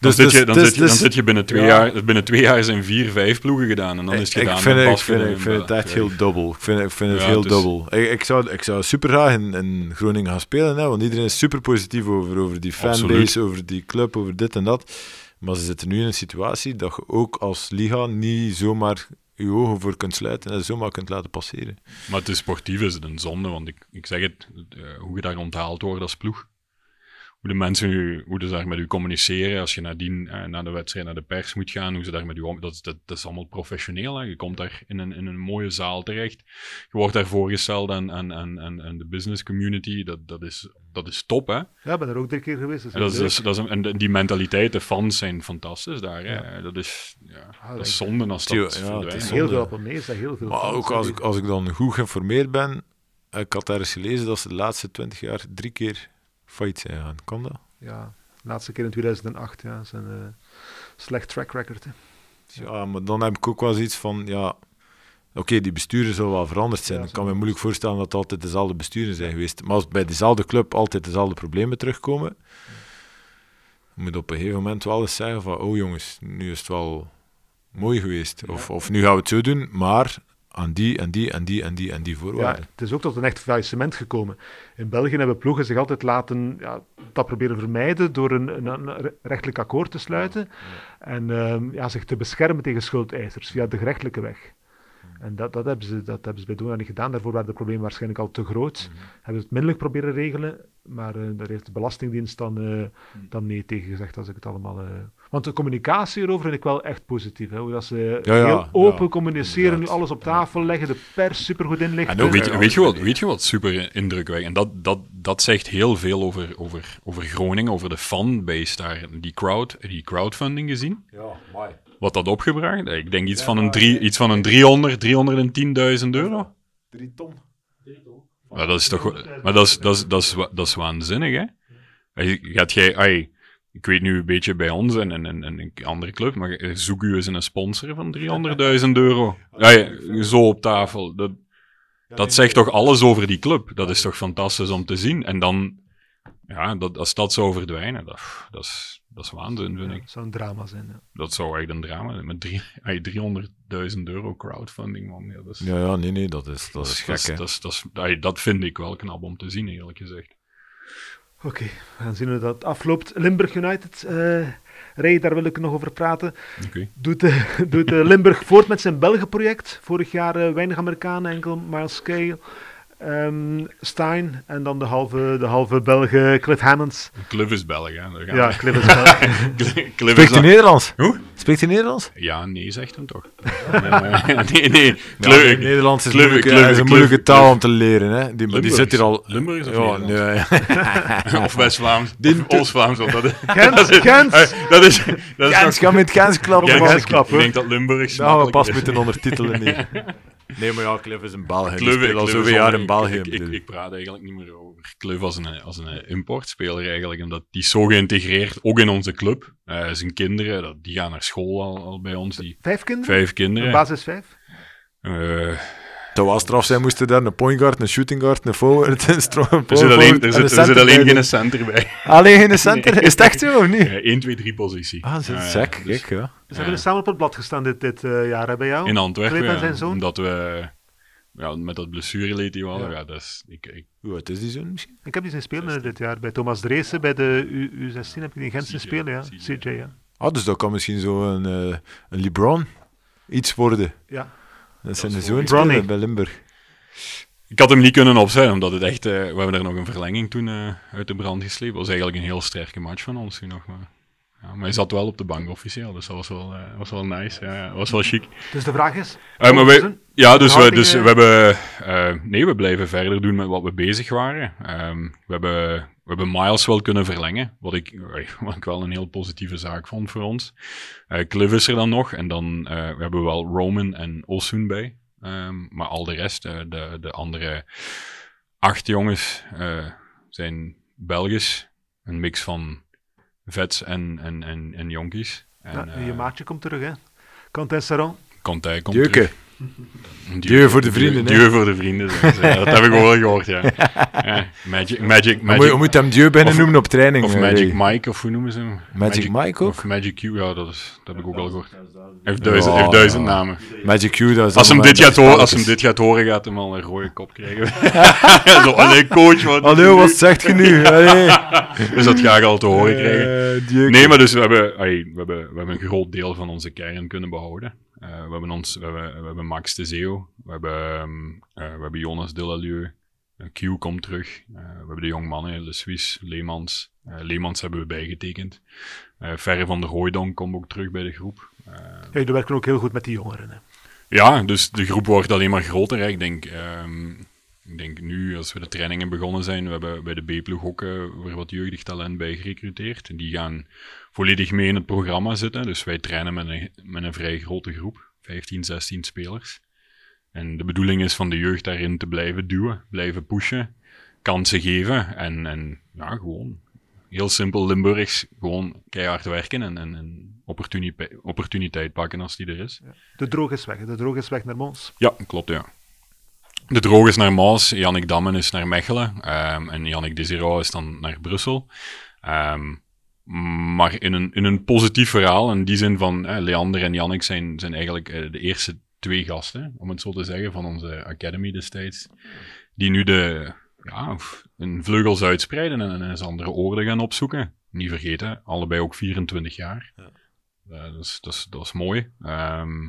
dus, dan, dus, zit je, dan, dus, zit je, dan zit je binnen twee, ja. jaar, binnen twee jaar zijn vier, vijf ploegen gedaan en dan is het gedaan. Ik vind, ik vind, ik vind het echt heel dubbel. Ik vind, ik vind het heel dus, dubbel. Ik, ik, zou, ik zou super graag in, in Groningen gaan spelen, hè, want iedereen is super positief over, over die fanbase, over die club, over dit en dat. Maar ze zitten nu in een situatie dat je ook als Liga niet zomaar je ogen voor kunt sluiten en zomaar kunt laten passeren. Maar het is sportief is het een zonde, want ik, ik zeg het, uh, hoe je daar onthaald wordt als ploeg hoe de mensen u, hoe ze daar met u communiceren. Als je nadien uh, naar de wedstrijd, naar de pers moet gaan, hoe ze daar met u om. Dat, dat, dat is allemaal professioneel. Hè. Je komt daar in een, in een mooie zaal terecht. Je wordt daar voorgesteld aan, aan, aan, aan de business community. Dat, dat, is, dat is top, hè? Ja, ik ben er ook drie keer geweest. Dat is, dat is, dat is, en die mentaliteit, de fans zijn fantastisch daar. Hè. Dat is, ja, ah, dat is zonde als dat ja, verdwijnt. Heel veel op is heel veel Maar ook als ik, als ik dan goed geïnformeerd ben, ik had daar eens gelezen dat ze de laatste twintig jaar drie keer failliet zijn gegaan. Kan dat? Ja, de laatste keer in 2008. Ja, zijn uh, slecht track record. Hè. Ja, maar dan heb ik ook wel zoiets van, ja, oké, die besturen zullen wel veranderd zijn. ik kan me moeilijk voorstellen dat het altijd dezelfde besturen zijn geweest. Maar als bij dezelfde club altijd dezelfde problemen terugkomen, ja. moet op een gegeven moment wel eens zeggen van, oh jongens, nu is het wel mooi geweest. Of, of nu gaan we het zo doen, maar aan die en die en die en die en die voorwaarden. Ja, het is ook tot een echt faillissement gekomen. In België hebben ploegen zich altijd laten ja, dat proberen vermijden door een, een, rechtelijk akkoord te sluiten en um, ja, zich te beschermen tegen schuldeisers via de gerechtelijke weg. En dat, dat, hebben ze, dat hebben ze bij Dona niet gedaan. Daarvoor waren de problemen waarschijnlijk al te groot. Mm Hebben ze het minderlijk proberen regelen, maar uh, daar heeft de Belastingdienst dan, uh, dan nee tegen gezegd als ik het allemaal... Uh... Want de communicatie erover vind ik wel echt positief. Hè? Hoe dat ze ja, ja, heel open communiceren, nu alles op tafel leggen, de pers supergoed inlichten. En weet, weet, je wat, weet je wat super indrukwekkend? En dat, dat, dat zegt heel veel over, over, over Groningen, over de fanbase daar. Die, crowd, die crowdfunding gezien. Ja, mooi wat dat opgebracht? Ik denk iets, van, een drie, iets van een 300, 310.000 euro. 3 ton. Maar dat is toch... Maar dat is, dat is, dat is, dat is waanzinnig, hè? Gaat jij... Ai, ik weet nu een beetje bij ons en, en, en, een andere club, maar zoek u eens een sponsor van 300.000 euro. Ja, zo op tafel. Dat, dat zegt toch alles over die club? Dat is toch fantastisch om te zien? En dan, ja, dat, als dat zou verdwijnen, dat, dat is dat is waanzin, vind ik. Dat zou een drama zijn, ja. Dat zou echt een drama zijn. Met 300.000 euro crowdfunding, man. Ja, dat is, ja, ja, nee, nee, dat is, dat is gek, dat, dat, dat, dat vind ik wel knap om te zien, eerlijk gezegd. Oké, we gaan zien hoe dat afloopt. Limburg United, uh, Ray, daar wil ik nog over praten. Okay. Doet, uh, doet uh, Limburg voort met zijn Belgen-project. Vorig jaar weinig Amerikanen, enkel Miles Scale. Um, Stein en dan de halve, de halve Belgen Cliff Hammonds. Cliff is Belg, hè? Ja, Cliff is Belg. Cliff Spreekt hij Nederlands? Hoe? Spreekt hij Nederlands? Ja, nee, zegt hem toch. nee, nee. Cliff, ja, Nederlands is, Cliff, moeilijke, Cliff, is een moeilijke taal om te leren, hè? Die, die zit hier al... Limburg is ja, nee. of West-Vlaams. Of Oost-Vlaams. Dat, Gens, Gens. Dat is... Dat is Gens, kan met Gens klappen. Ik denk dat Limburg... Nou, we pas moeten ondertitelen niet. Nee, maar ja, Cliff is een België. Cliff, al zoveel jaar in België. Ik, ik, ik, praat eigenlijk niet meer over Cliff als een, als een importspeler eigenlijk. Omdat die is zo geïntegreerd, ook in onze club. Uh, zijn kinderen, die gaan naar school al, al bij ons. Die, vijf kinderen? Vijf kinderen. basis vijf? Uh, dat was straf zijn, moesten daar een point guard, een shooting guard, een forward, een strong Er zit alleen, er zit, er zit alleen geen center bij. Alleen geen center? Is het echt zo of niet? Ja, 1, 2, 3 positie. Ah, is uh, sec, dus, ja. Dus hebben we samen op het blad gestaan dit, dit uh, jaar hè, bij jou? In Antwerpen, ja, zijn zoon? omdat we ja, met dat blessureleed die we hadden, ja. dat is... Ik, ik, Hoe is die zoon misschien? Ik heb die zien spelen dit jaar. Bij Thomas Dreesen, bij de U, 16 heb ik die in Gent zien spelen, ja. CJ, CJ, ja. Ah, dus dat kan misschien zo een, uh, een LeBron iets worden. Ja. Dat zijn de zoon bij Limburg. Ik had hem niet kunnen opzetten, omdat het echt... Uh, we hebben er nog een verlenging toen uh, uit de brand gesleept. Was eigenlijk een heel sterke match van ons toen nog, maar... Ja, maar hij zat wel op de bank officieel, dus dat was wel, eh, was wel nice. Ja, dat was wel chic. Dus de vraag is... Eh, maar wij, ja, dus, we, dus we hebben... eh, nee, we blijven verder doen met wat we bezig waren. Ehm, we, hebben, we hebben Miles wel kunnen verlengen, wat ik, wat ik wel een heel positieve zaak vond voor ons. Eh Cliff is er dan nog, en dan eh, we hebben wel Roman en Osun bij. Ehm, maar al de rest, eh, de, de andere acht jongens, eh, zijn Belgisch. Een mix van vets en, en, en, en jonkies. En, Ja, je maatje komt terug, hè. Quentin Saron. Conte komt terug. Dieu voor de vrienden, hè. Dieu voor de vrienden, ze. Dat heb ik ook wel gehoord, ja. ja magic, magic, Je moet, je magic, moet hem Dieu bijna noemen op training. of eh, Magic. Mike, of hoe noemen ze hem? Magic Mike ook? Of Magic Q, ja, dat, is, dat heb ik ook al gehoord. Heeft duizend, heeft duizend namen. Magic Q, dat is Als hem, dit gaat horen, als hem dit gaat horen, gaat hem al een rode kop krijgen. Zo, allee, coach, wat Allee, wat zegt je nu? Allee. Dus dat ga ik al te horen krijgen. Eh, Dieu. Nee, maar dus we hebben, ai, we, hebben, we hebben een groot deel van onze kern kunnen behouden. Eh, we, hebben ons, we, hebben, we hebben Max de Zeo, we hebben, ehm, eh, we hebben Jonas Delalieu, uh, Q komt terug, Eh, we hebben de jongmannen, Le Suisse, Leemans. Eh, Leemans hebben we bijgetekend. Eh Verre van der Hooijdonk komt ook terug bij de groep. Eh, Ja, jullie werken ook heel goed met die jongeren, hè. ja, dus de groep wordt alleen maar groter. Hè. Ik, denk, ehm, ik denk nu, als we de trainingen begonnen zijn, we hebben bij de B-ploeg ook eh, weer wat jeugdig talent bij gerecruiteerd. En die gaan volledig mee in het programma zitten. Dus wij trainen met een, met een vrij grote groep, 15, 16 spelers. En de bedoeling is van de jeugd daarin te blijven duwen, blijven pushen, kansen geven en, en ja, gewoon heel simpel Limburgs, gewoon keihard werken en, en, en opportuniteit, opportuniteit pakken als die er is. De droog is weg. De droog is weg naar Mons. Ja, klopt, ja. De Droog is naar Maas, Jannik Dammen is naar Mechelen ehm, en Jannik Desiro is dan naar Brussel. Ehm, maar in een, in een positief verhaal, in die zin van eh, Leander en Jannik zijn, zijn eigenlijk eh, de eerste twee gasten, om het zo te zeggen, van onze academy destijds, die nu de, ja, hun vleugels uitspreiden en, en eens andere oorden gaan opzoeken. Niet vergeten, allebei ook 24 jaar. Eh, dat, is, dat, is, dat is mooi. Ehm,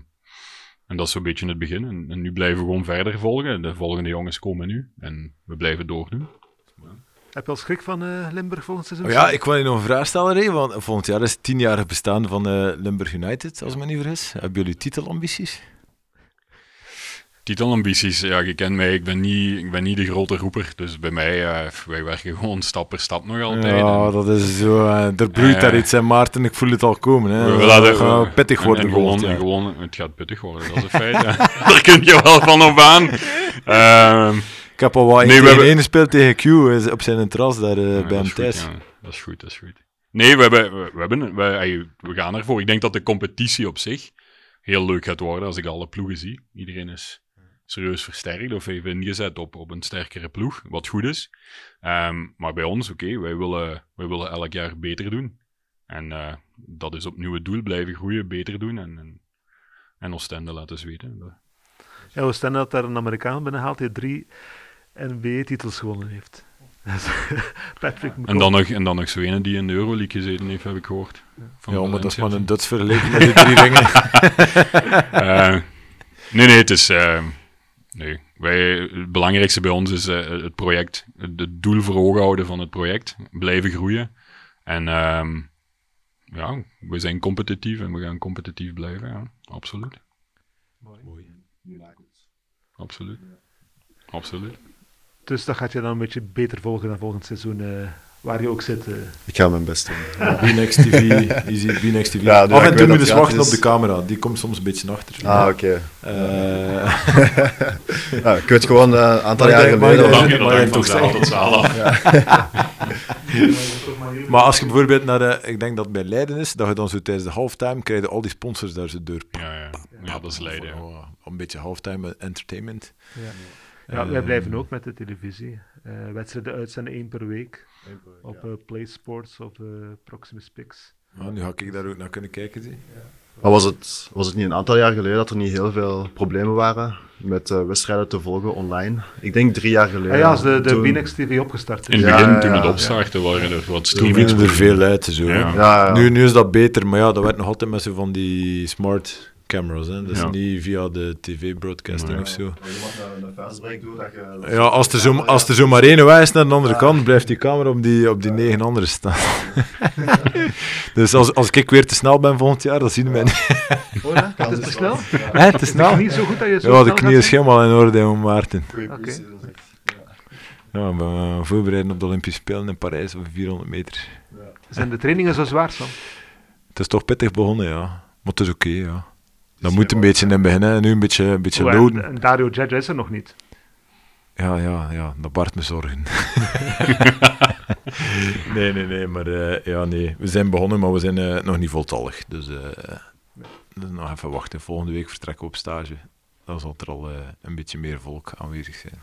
en dat is zo'n beetje het begin. En, en nu blijven we gewoon verder volgen. De volgende jongens komen nu. En we blijven doordoen. Heb je al schrik van eh, Limburg volgend seizoen? Oh ja, ik wil je nog een vraag stellen, Ray, want volgend jaar is het tienjarig bestaan van eh, Limburg United, als ik me niet vergis. Hebben jullie titelambities? Titelambities, ja, je kent mij. Ik ben niet, ik ben niet de grote roeper. Dus bij mij, eh, wij werken gewoon stap per stap nog altijd. Ja, En- dat is zo. eh, er broeit daar iets, hè, Maarten. Ik voel het al komen. Hè. we, laten we- pittig en- worden en gewoon, gewoon, Het gaat pittig worden, dat is een feit. ja. Daar kun je wel van op aan. Ik heb al wat Nee, we tegen hebben- één gespeeld tegen Q op zijn terras daar eh, bij dat hem is goed, thuis. ja. Dat is goed, dat is goed. Nee, we, hebben, we, we hebben, we, gaan ervoor. Ik denk dat de competitie op zich heel leuk gaat worden als ik alle ploegen zie. Iedereen is serieus versterkt of heeft ingezet op, op een sterkere ploeg, wat goed is. Ehm, maar bij ons, oké, wij, willen, wij willen elk jaar beter doen. En eh, dat is opnieuw het doel, blijven groeien, beter doen en, en, en Oostende laten zweten. Ja, Oostende dat daar een Amerikaan binnenhaalt die drie NBA-titels gewonnen heeft. Patrick En dan nog, en dan nog zo ene die in de Euroleague gezeten heeft, heb ik gehoord. Van Ja, maar dat is maar een Duts vergeleken met die drie ringen. Eh, nee, nee, het is. eh, nee. Wij, het belangrijkste bij ons is eh, het project. Het, het doel voor ogen houden van het project. Blijven groeien. En ehm, ja, we zijn competitief en we gaan competitief blijven. Ja, absoluut. Absoluut. Absoluut. Dus dat gaat je dan een beetje beter volgen dan volgend seizoen, eh, waar je ook zit. eh. Ik ga mijn best doen. B-Next TV, easy, B-Next TV. Ja, ja, Af ik en toe moet je het wachten op de camera. Die komt soms een beetje achter. Ah, oké. Eh, Ja, ik weet gewoon eh, een aantal maar ik geleden... maar hangt toch van zaal tot zaal af. maar als je bijvoorbeeld naar de... Ik denk dat het bij Leiden is, dat je dan zo tijdens de halftime krijg je al die sponsors daar zo door. Ja, ja. ja, dat is Leiden. ja. Oh, een beetje halftime entertainment. Ja, wij Eh, blijven ook met de televisie. Eh, wedstrijden uitzenden één per week op eh, Play Sports of eh, Proximus Pix. Ja, nu ga ik daar ook naar kunnen kijken. Zie. Maar was het, was het niet een aantal jaar geleden dat er niet heel veel problemen waren met eh, wedstrijden te volgen online? Ik denk drie jaar geleden. Ja, ja, als de, de Toen- Binex TV opgestart In is. het Ja, begin, ja, toen het ja. opstartte, waren er wat Toen streamings. vielen er veel uit. Zo. Ja. Ja, ja. Nu, nu is dat beter, maar ja, dat werd nog altijd met zo van die smart cameras, hè. dat is Ja. niet via de tv-broadcasting Nee. of zo. Als je een fastbreak doet, dat je... Ja, als er, zo, als er zo maar één wijst naar de andere kant, blijft die camera op die, op die negen anderen staan. dus als, als ik weer te snel ben volgend jaar, dan zien we mij niet. Oh, ja? Het is te snel? Hè, te Is snel? het niet zo goed dat je zo Ja, de knie is helemaal in orde, jongen, Maarten. Oké. Ja, we gaan eh, voorbereiden op de Olympische Spelen in Parijs over 400 meter. Zijn de trainingen zo zwaar, Sam? Het is toch pittig begonnen, ja. Maar het is oké, ja. Dan moet een beetje in beginnen en nu een beetje, een beetje Oh, en, loaden. en Dario Judge is er nog niet. Ja, ja, ja, dat baart me zorgen. nee, nee, nee, maar eh, ja, nee. We zijn begonnen, maar we zijn eh, nog niet voltallig. Dus, dus nog even wachten. Volgende week vertrekken we op stage. Dan zal er al een beetje meer volk aanwezig zijn.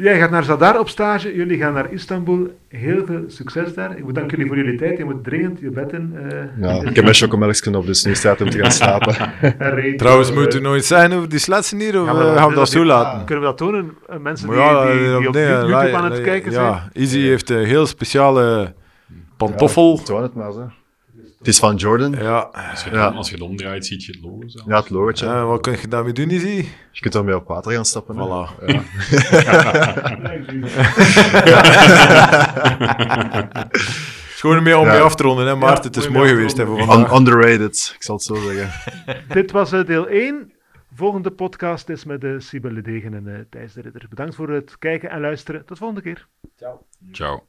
Jij gaat naar Zadar op stage, jullie gaan naar Istanbul. Heel veel succes daar. Ik bedank jullie voor jullie tijd. Je moet dringend je bed in. eh, Ja, ik heb mijn chocomelkje op, dus nu staat om te gaan slapen. Trouwens, Eh, moet u nog iets zeggen over die sletsen hier? Of Ja, eh, gaan we dat dat- zo laten? Kunnen we dat tonen? Mensen die, ja, die, die op nee, YouTube aan het kijken zijn. Ja, Easy heeft een heel speciale pantoffel. Toon het maar, zo. Het is van Jordan. Ja, Als je, Ja. als je het omdraait, zie je het logo zelf. Ja, het logotje. ja, wat kun je daarmee doen, Easy? Je kunt ermee op water gaan stappen. Voilà. Ja. Gewoon mee om Ja. mee af te ronden, hè, Maarten. het is mooi geweest hè, voor underrated, ik zal het zo zeggen. Dit was eh, deel 1. Volgende podcast is met de Sibelle Degen en eh, Thijs de Ridder. Bedankt voor het kijken en luisteren. Tot volgende keer. Ciao.